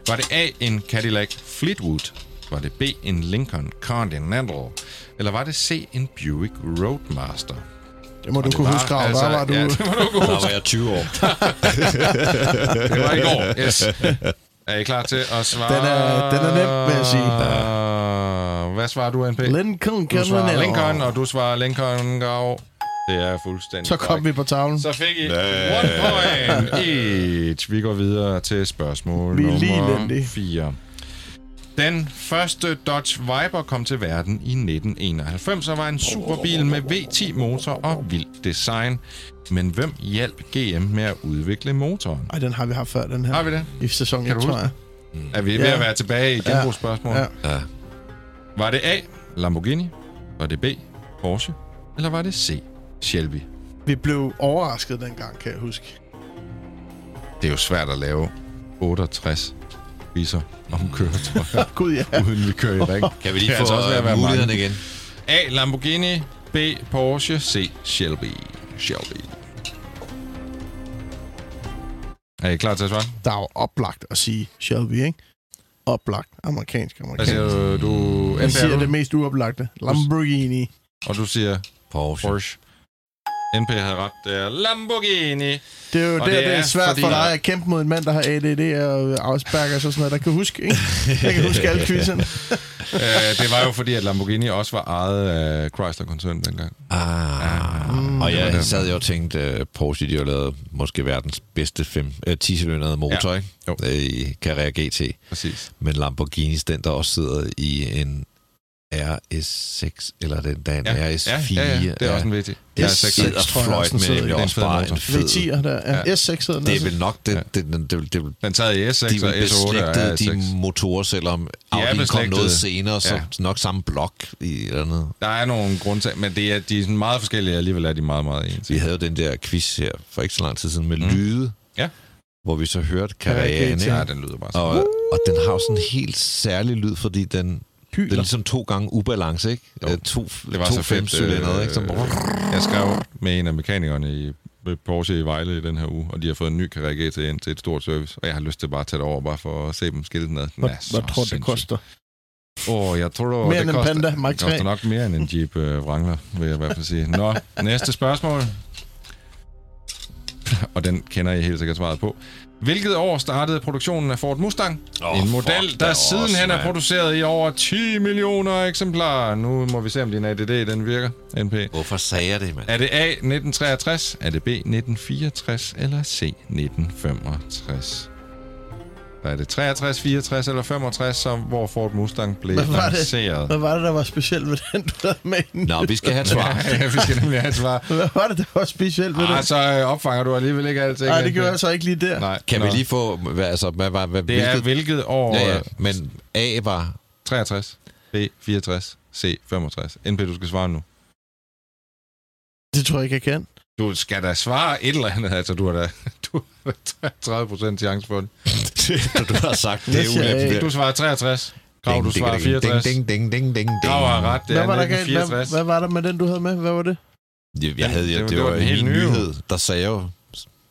Var det A. en Cadillac Fleetwood? Var det B. en Lincoln Continental? Eller var det C. en Buick Roadmaster? Det må du Det kunne var huske, Grav. Der var du... Ja, det må du kunne Der huske. var jeg 20 år. Det var i går. Yes. Er I klar til at svare? Den er- den er nem, vil jeg sige. Uh, hvad svarer du, NP? Lincoln Continental. Lincoln, og du svarer Lincoln Gav. Det er fuldstændig Så kom vi på tavlen. Så fik I one point each. Vi går videre til spørgsmål Vi er nummer elendige. 4. Den første Dodge Viper kom til verden i 1991 og var en superbil med V10-motor og vild design. Men hvem hjalp GM med at udvikle motoren? Ej, den har vi haft før, den her. Har vi det? I sæson Kan 1, du tror huske jeg. Er vi ved Ja. at være tilbage i genbrugsspørgsmål? Ja. Ja. Var det A. Lamborghini? Var det B. Porsche? Eller var det C. Shelby? Vi blev overrasket dengang, kan jeg huske. Det er jo svært at lave 68 viser om køretøjer, Gud, ja. uden vi kører i ring. Kan vi lige få altså også være mulighederne mange. igen? A. Lamborghini. B. Porsche. C. Shelby. Shelby. Er I klar til at svare? Der er jo oplagt at sige Shelby, ikke? Oplagt. Amerikansk, Hvad amerikansk. siger du? du Jeg siger er det du? mest uoplagte. Lamborghini. Og du siger Porsche. Porsche. NP havde ret. Det er Lamborghini. Det er jo Og der, det det er, er svært fordi- for dig at kæmpe mod en mand, der har ADD og Asperger og sådan noget, der kan huske, ikke? Jeg kan huske alle quizzerne. uh, det var jo fordi, at Lamborghini også var ejet af Chrysler-koncernen dengang. Ah, mm, og jeg det. sad jo og tænkte, uh, Porsche de har lavet måske verdens bedste fem, uh, 10-cylindrede motor, Ja. ikke? Jo. Øh, I Carrera GT. Præcis. Men Lamborghinis, den der også sidder i en RS6, eller den der er Ja, RS4. ja, ja, ja. Det er også en S6 sidder tror jeg fløjt også, den med, nemlig Det er en også fed bare en fed... V10'er der. Ja. Ja. S6 hedder den Det er vel nok den, Ja. den, den, det, det, Den sad i S6 de og er S8 og beslægtede, RS6. de motorer, selvom er Audi kom noget senere, så Ja. nok samme blok i et eller andet. Der er nogle grunde til, men det er, de er sådan meget forskellige, og alligevel er de meget, meget ens. Vi havde jo den der quiz her for ikke så lang tid siden med mm. lyde, Ja. hvor vi så hørte ikke? Ja, den lyder bare sådan. Og, og den har jo sådan en helt særlig lyd, fordi den, den er Hyler. ligesom to gange ubalance, ikke? Jo. Øh, To, Det var to så fedt. femcylindrede, ikke? Som, Jeg skrev med en af mekanikerne i Porsche i Vejle i den her uge, og de har fået en ny Carrera GT ind til et stort service, og jeg har lyst til bare at tage det over, bare for at se dem skilte ned. Den Hvad, er hvad så tror du, det koster? Åh, oh, jeg tror, Mere det end en koster, Panda Mark det koster 3. nok mere end en Jeep øh, Wrangler, vil jeg i hvert fald sige. Nå, næste spørgsmål. Og den kender I helt sikkert svaret på. Hvilket år startede produktionen af Ford Mustang? Oh, en model, fuck der sidenhen er produceret i over 10 millioner eksemplarer. Nu må vi se, om din ADD den virker, NP. Hvorfor sagde jeg det, mand? Er det A 1963, er det B 1964 eller C 1965? Hvad er det? 63, 64 eller 65, som, hvor Ford Mustang blev Hvad var det? lanceret? Hvad var det, der var specielt med den, du havde med? Nå, vi skal have et svar. ja, vi skal nemlig have et svar. Hvad var det, der var specielt med Ah, den? så øh, opfanger du alligevel ikke alting. Nej, det gør jeg så ikke lige der. Nej. Kan Nå. vi lige få... Hvad, altså, hvad, hvad, hvad, Det er hvilket år? Ja, ja, men A var... 63, B 64, C 65. NP, du skal svare nu. Det tror jeg ikke, jeg kan. Du skal da svare et eller andet. Altså, du har da, du har da 30 procent chance for det. du har sagt, det Jeg er ulemt. Du svarer 63. Grav, du svarer 64. Ding, ding, ding, ding, ding. Grav har ret. Det Hvad er var, der galt? 1964. Hvad, hvad var der med den, du havde med? Hvad var det? Jeg, jeg havde, Det ja, var- det, det var den helt nyhed, der sagde jo...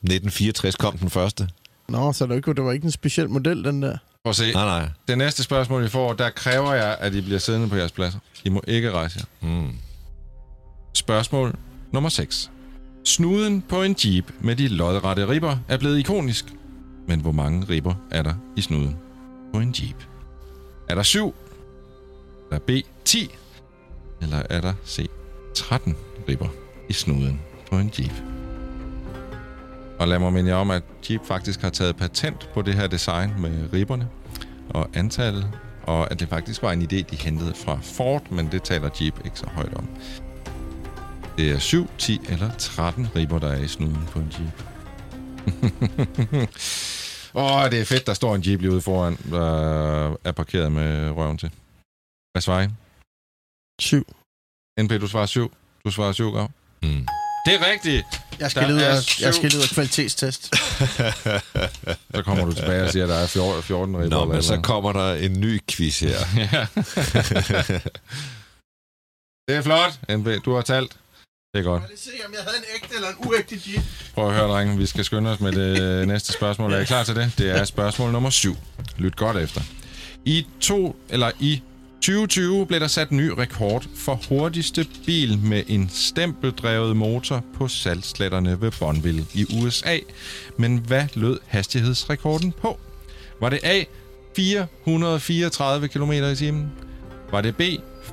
1964 kom den første. Nå, så det var ikke, det var ikke en speciel model, den der. Prøv at se. Nej, nej. Det næste spørgsmål, I får, der kræver jeg, at I bliver siddende på jeres pladser. I må ikke rejse jer. Mm. Spørgsmål nummer 6. Snuden på en jeep med de lodrette ribber er blevet ikonisk. Men hvor mange ribber er der i snuden på en jeep? Er der 7? Er der B 10? Eller er der C 13 ribber i snuden på en jeep? Og lad mig minde jer om, at Jeep faktisk har taget patent på det her design med ribberne og antallet, og at det faktisk var en idé, de hentede fra Ford, men det taler Jeep ikke så højt om. Det er 7, 10 eller 13 ribber, der er i snuden på en Jeep. Åh, oh, det er fedt, der står en Jeep lige ude foran, der er parkeret med røven til. Hvad svarer I? Syv. NP, du svarer 7. Du svarer 7, Grav. Mm. Det er rigtigt! Jeg skal, er syv. jeg skal lede af kvalitetstest. Så kommer du tilbage og siger, at der er 14, 14 ribber. Nå, eller men så hvad? kommer der en ny quiz her. Det er flot, NP. Du har talt. Det er godt. Jeg vil se, om jeg havde en ægte eller en uægte Jeep. Prøv at høre, drenge. Vi skal skynde os med det næste spørgsmål. Er I klar til det? Det er spørgsmål nummer 7. Lyt godt efter. I to, eller i 2020 blev der sat ny rekord for hurtigste bil med en stempeldrevet motor på saltsletterne ved Bonneville i USA. Men hvad lød hastighedsrekorden på? Var det A. 434 km i timen? Var det B.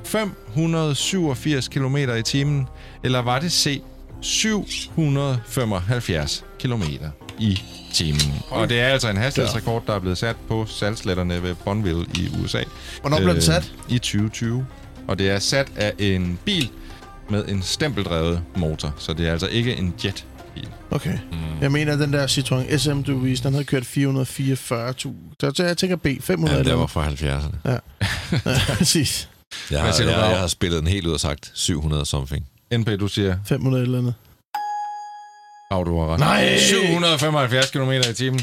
587 km i timen? Eller var det C. 775 km i timen. Og det er altså en hastighedsrekord, der er blevet sat på salgsletterne ved Bonneville i USA. Hvornår blev den sat? I 2020. Og det er sat af en bil med en stempeldrevet motor, så det er altså ikke en jetbil. Okay. Mm. Jeg mener, at den der Citroën SM, du viste, den havde kørt 444.000. Så jeg tænker B, 500 Ja, det var fra 70'erne. Ja, præcis. Jeg har, jeg, jeg har spillet den helt ud og sagt 700 something. NP, du siger, 500 eller andet. At du har ret. Nej! 775 km i timen.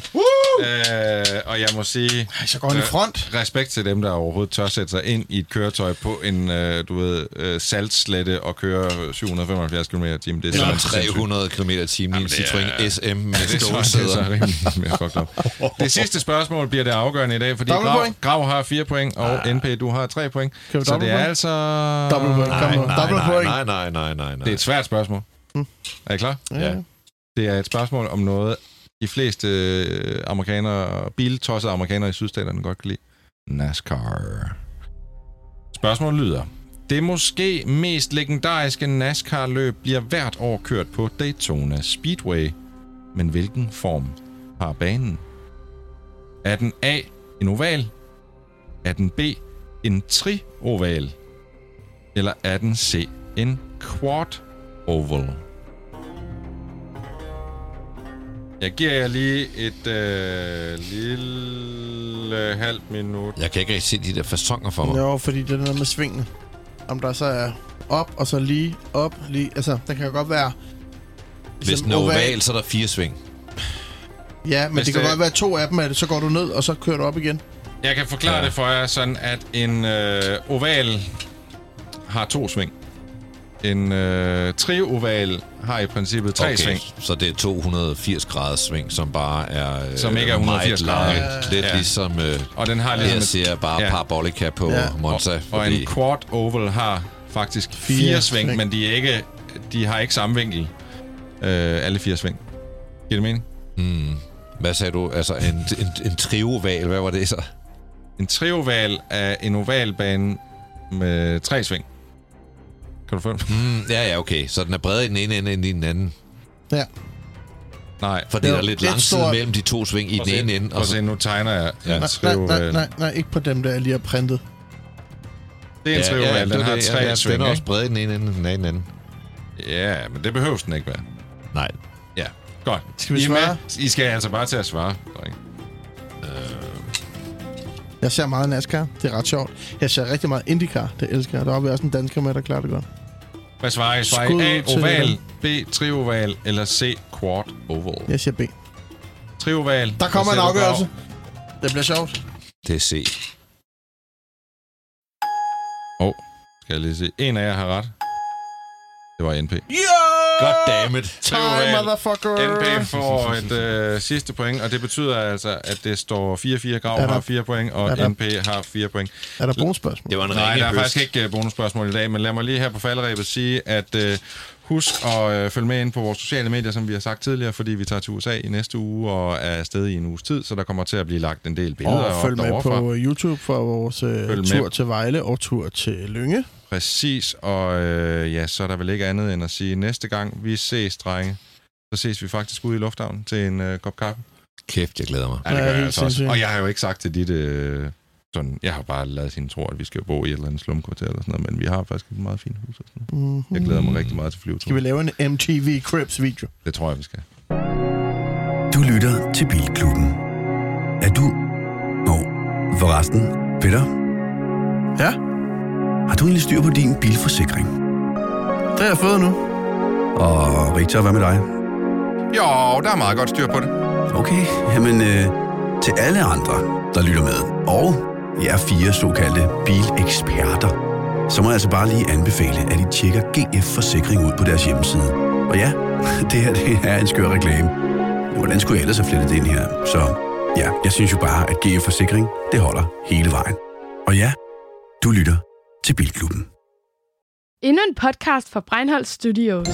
Øh, og jeg må sige, Ej, så går den i Øh, front. respekt til dem, der overhovedet tør sætte sig ind i et køretøj på en, øh, du ved, øh, saltslette og køre 775 km i timen. Det er Eller simpelthen 300 km i timen i en det er- Citroën SM med Det er det er stålsæder. up. Det sidste spørgsmål bliver det afgørende i dag, fordi Grav. Grav har 4 point, og NP, du har 3 point. Så det er altså... Dobbelt point. Nej, nej, nej, nej, nej, nej, nej. Det er et svært spørgsmål. Er I klar? Ja. Det er et spørgsmål om noget, de fleste øh, amerikanere, biltossede amerikanere i sydstaterne godt kan lide. NASCAR. Spørgsmålet lyder. Det måske mest legendariske NASCAR-løb bliver hvert år kørt på Daytona Speedway. Men hvilken form har banen? Er den A en oval? Er den B en trioval? Eller er den C en quad oval? Jeg giver jer lige et øh, lille halvt minut. Jeg kan ikke rigtig se de der fasonger for mig. Jo, fordi det er noget med svingene. Om der så er op, og så lige op, lige... Altså, den kan jo godt være... Hvis ligesom den er oval, så er der fire sving. Ja, men Hvis det kan det- godt være to af dem af det, så går du ned, og så kører du op igen. Jeg kan forklare ja. det for jer sådan, at en øh, oval har to sving. En øh, trioval har i princippet tre okay. sving. så det er 280 graders sving, som bare er øh, Som ikke er 180 meget grader. langt. Lidt Ja. ligesom øh, Og den har ligesom jeg ser bare ja. parabolica på Ja. Monza. og Fordi, en quad oval har faktisk fire, Fire fire sving, sving. men de, er ikke, de har ikke samme vinkel. Øh, alle fire sving. Giver det mening? hmm, hvad sagde du? Altså en, en, en trioval, hvad var det så? En trioval er en ovalbane med tre sving. Kan du følge? Hmm, ja, ja, okay. Så den er bredere i den ene ende end i den anden. Ja. Nej. Fordi Jo, der er lidt lidt lang tid stort. mellem de to sving i den ene ende. Og så, se, nu tegner jeg en Nej, nej, nej, trivoval. nej, nej, ikke på dem, der jeg lige har printet. Det er en trivoval, det den er har det. tre Ja, ja, sving, Den er også ikke? bred i den ene ende, end den anden ende. Ja, men det behøves den ikke være. Nej. Ja, godt. Skal vi I svare? Med? I skal altså bare til at svare, dreng. Jeg ser meget NASCAR. Det er ret sjovt. Jeg ser rigtig meget IndyCar. Det elsker jeg. Der er også en dansker med, der klarer det godt. Hvad svarer I? Svarer I A, oval. B, trioval, eller C, quad oval? Jeg siger B. Trioval. Der kommer en afgørelse. Det bliver sjovt. Det er C. på? Skal jeg lige se. En af jer har ret. Det var NP. Yeah! God damn it. Time, motherfucker! NP får et øh, sidste point, og det betyder altså, at det står 4-4. Grav Er der- har 4 point, og der- NP har 4 point. Er der bonusspørgsmål? Det var en Nej, der er faktisk ikke uh, bonusspørgsmål i dag, men lad mig lige her på falderæbet sige, at uh, husk at uh, følge med ind på vores sociale medier, som vi har sagt tidligere, fordi vi tager til USA i næste uge og er afsted i en uges tid, så der kommer til at blive lagt en del billeder Og følg med på YouTube for vores øh, Følg med. tur til Vejle og tur til Lynge. Præcis, og øh, ja, så er der vel ikke andet end at sige, næste gang vi ses, drenge, så ses vi faktisk ude i lufthavnen til en øh, kop kaffe. Kæft, jeg glæder mig. Ja, det Ja, gør jeg altså også. Og jeg har jo ikke sagt til dit... Øh, sådan, jeg har bare lavet hende tro, at vi skal bo i et eller andet slumkvarter eller sådan noget, men vi har faktisk et meget fint hus. Og sådan. Mm-hmm. Jeg glæder mig rigtig meget til Skal vi flyveturen. lave en MTV Cribs video? Det tror jeg, vi skal. Du lytter til Bilklubben. Er du... Nå, forresten, Peter, Ja, har du egentlig styr på din bilforsikring? det har jeg fået nu. Og Victor, hvad med dig? Jo, der er meget godt styr på det. Okay, jamen øh, til alle andre, der lytter med, og jer fire såkaldte bileksperter, så må jeg altså bare lige anbefale, at I tjekker GF Forsikring ud på deres hjemmeside. Og ja, det her det er en skør reklame. Hvordan skulle jeg ellers have flettet det ind her? Så ja, jeg synes jo bare, at GF Forsikring, det holder hele vejen. Og ja, du lytter til Bilklubben. Endnu en podcast fra Breinholt Studios.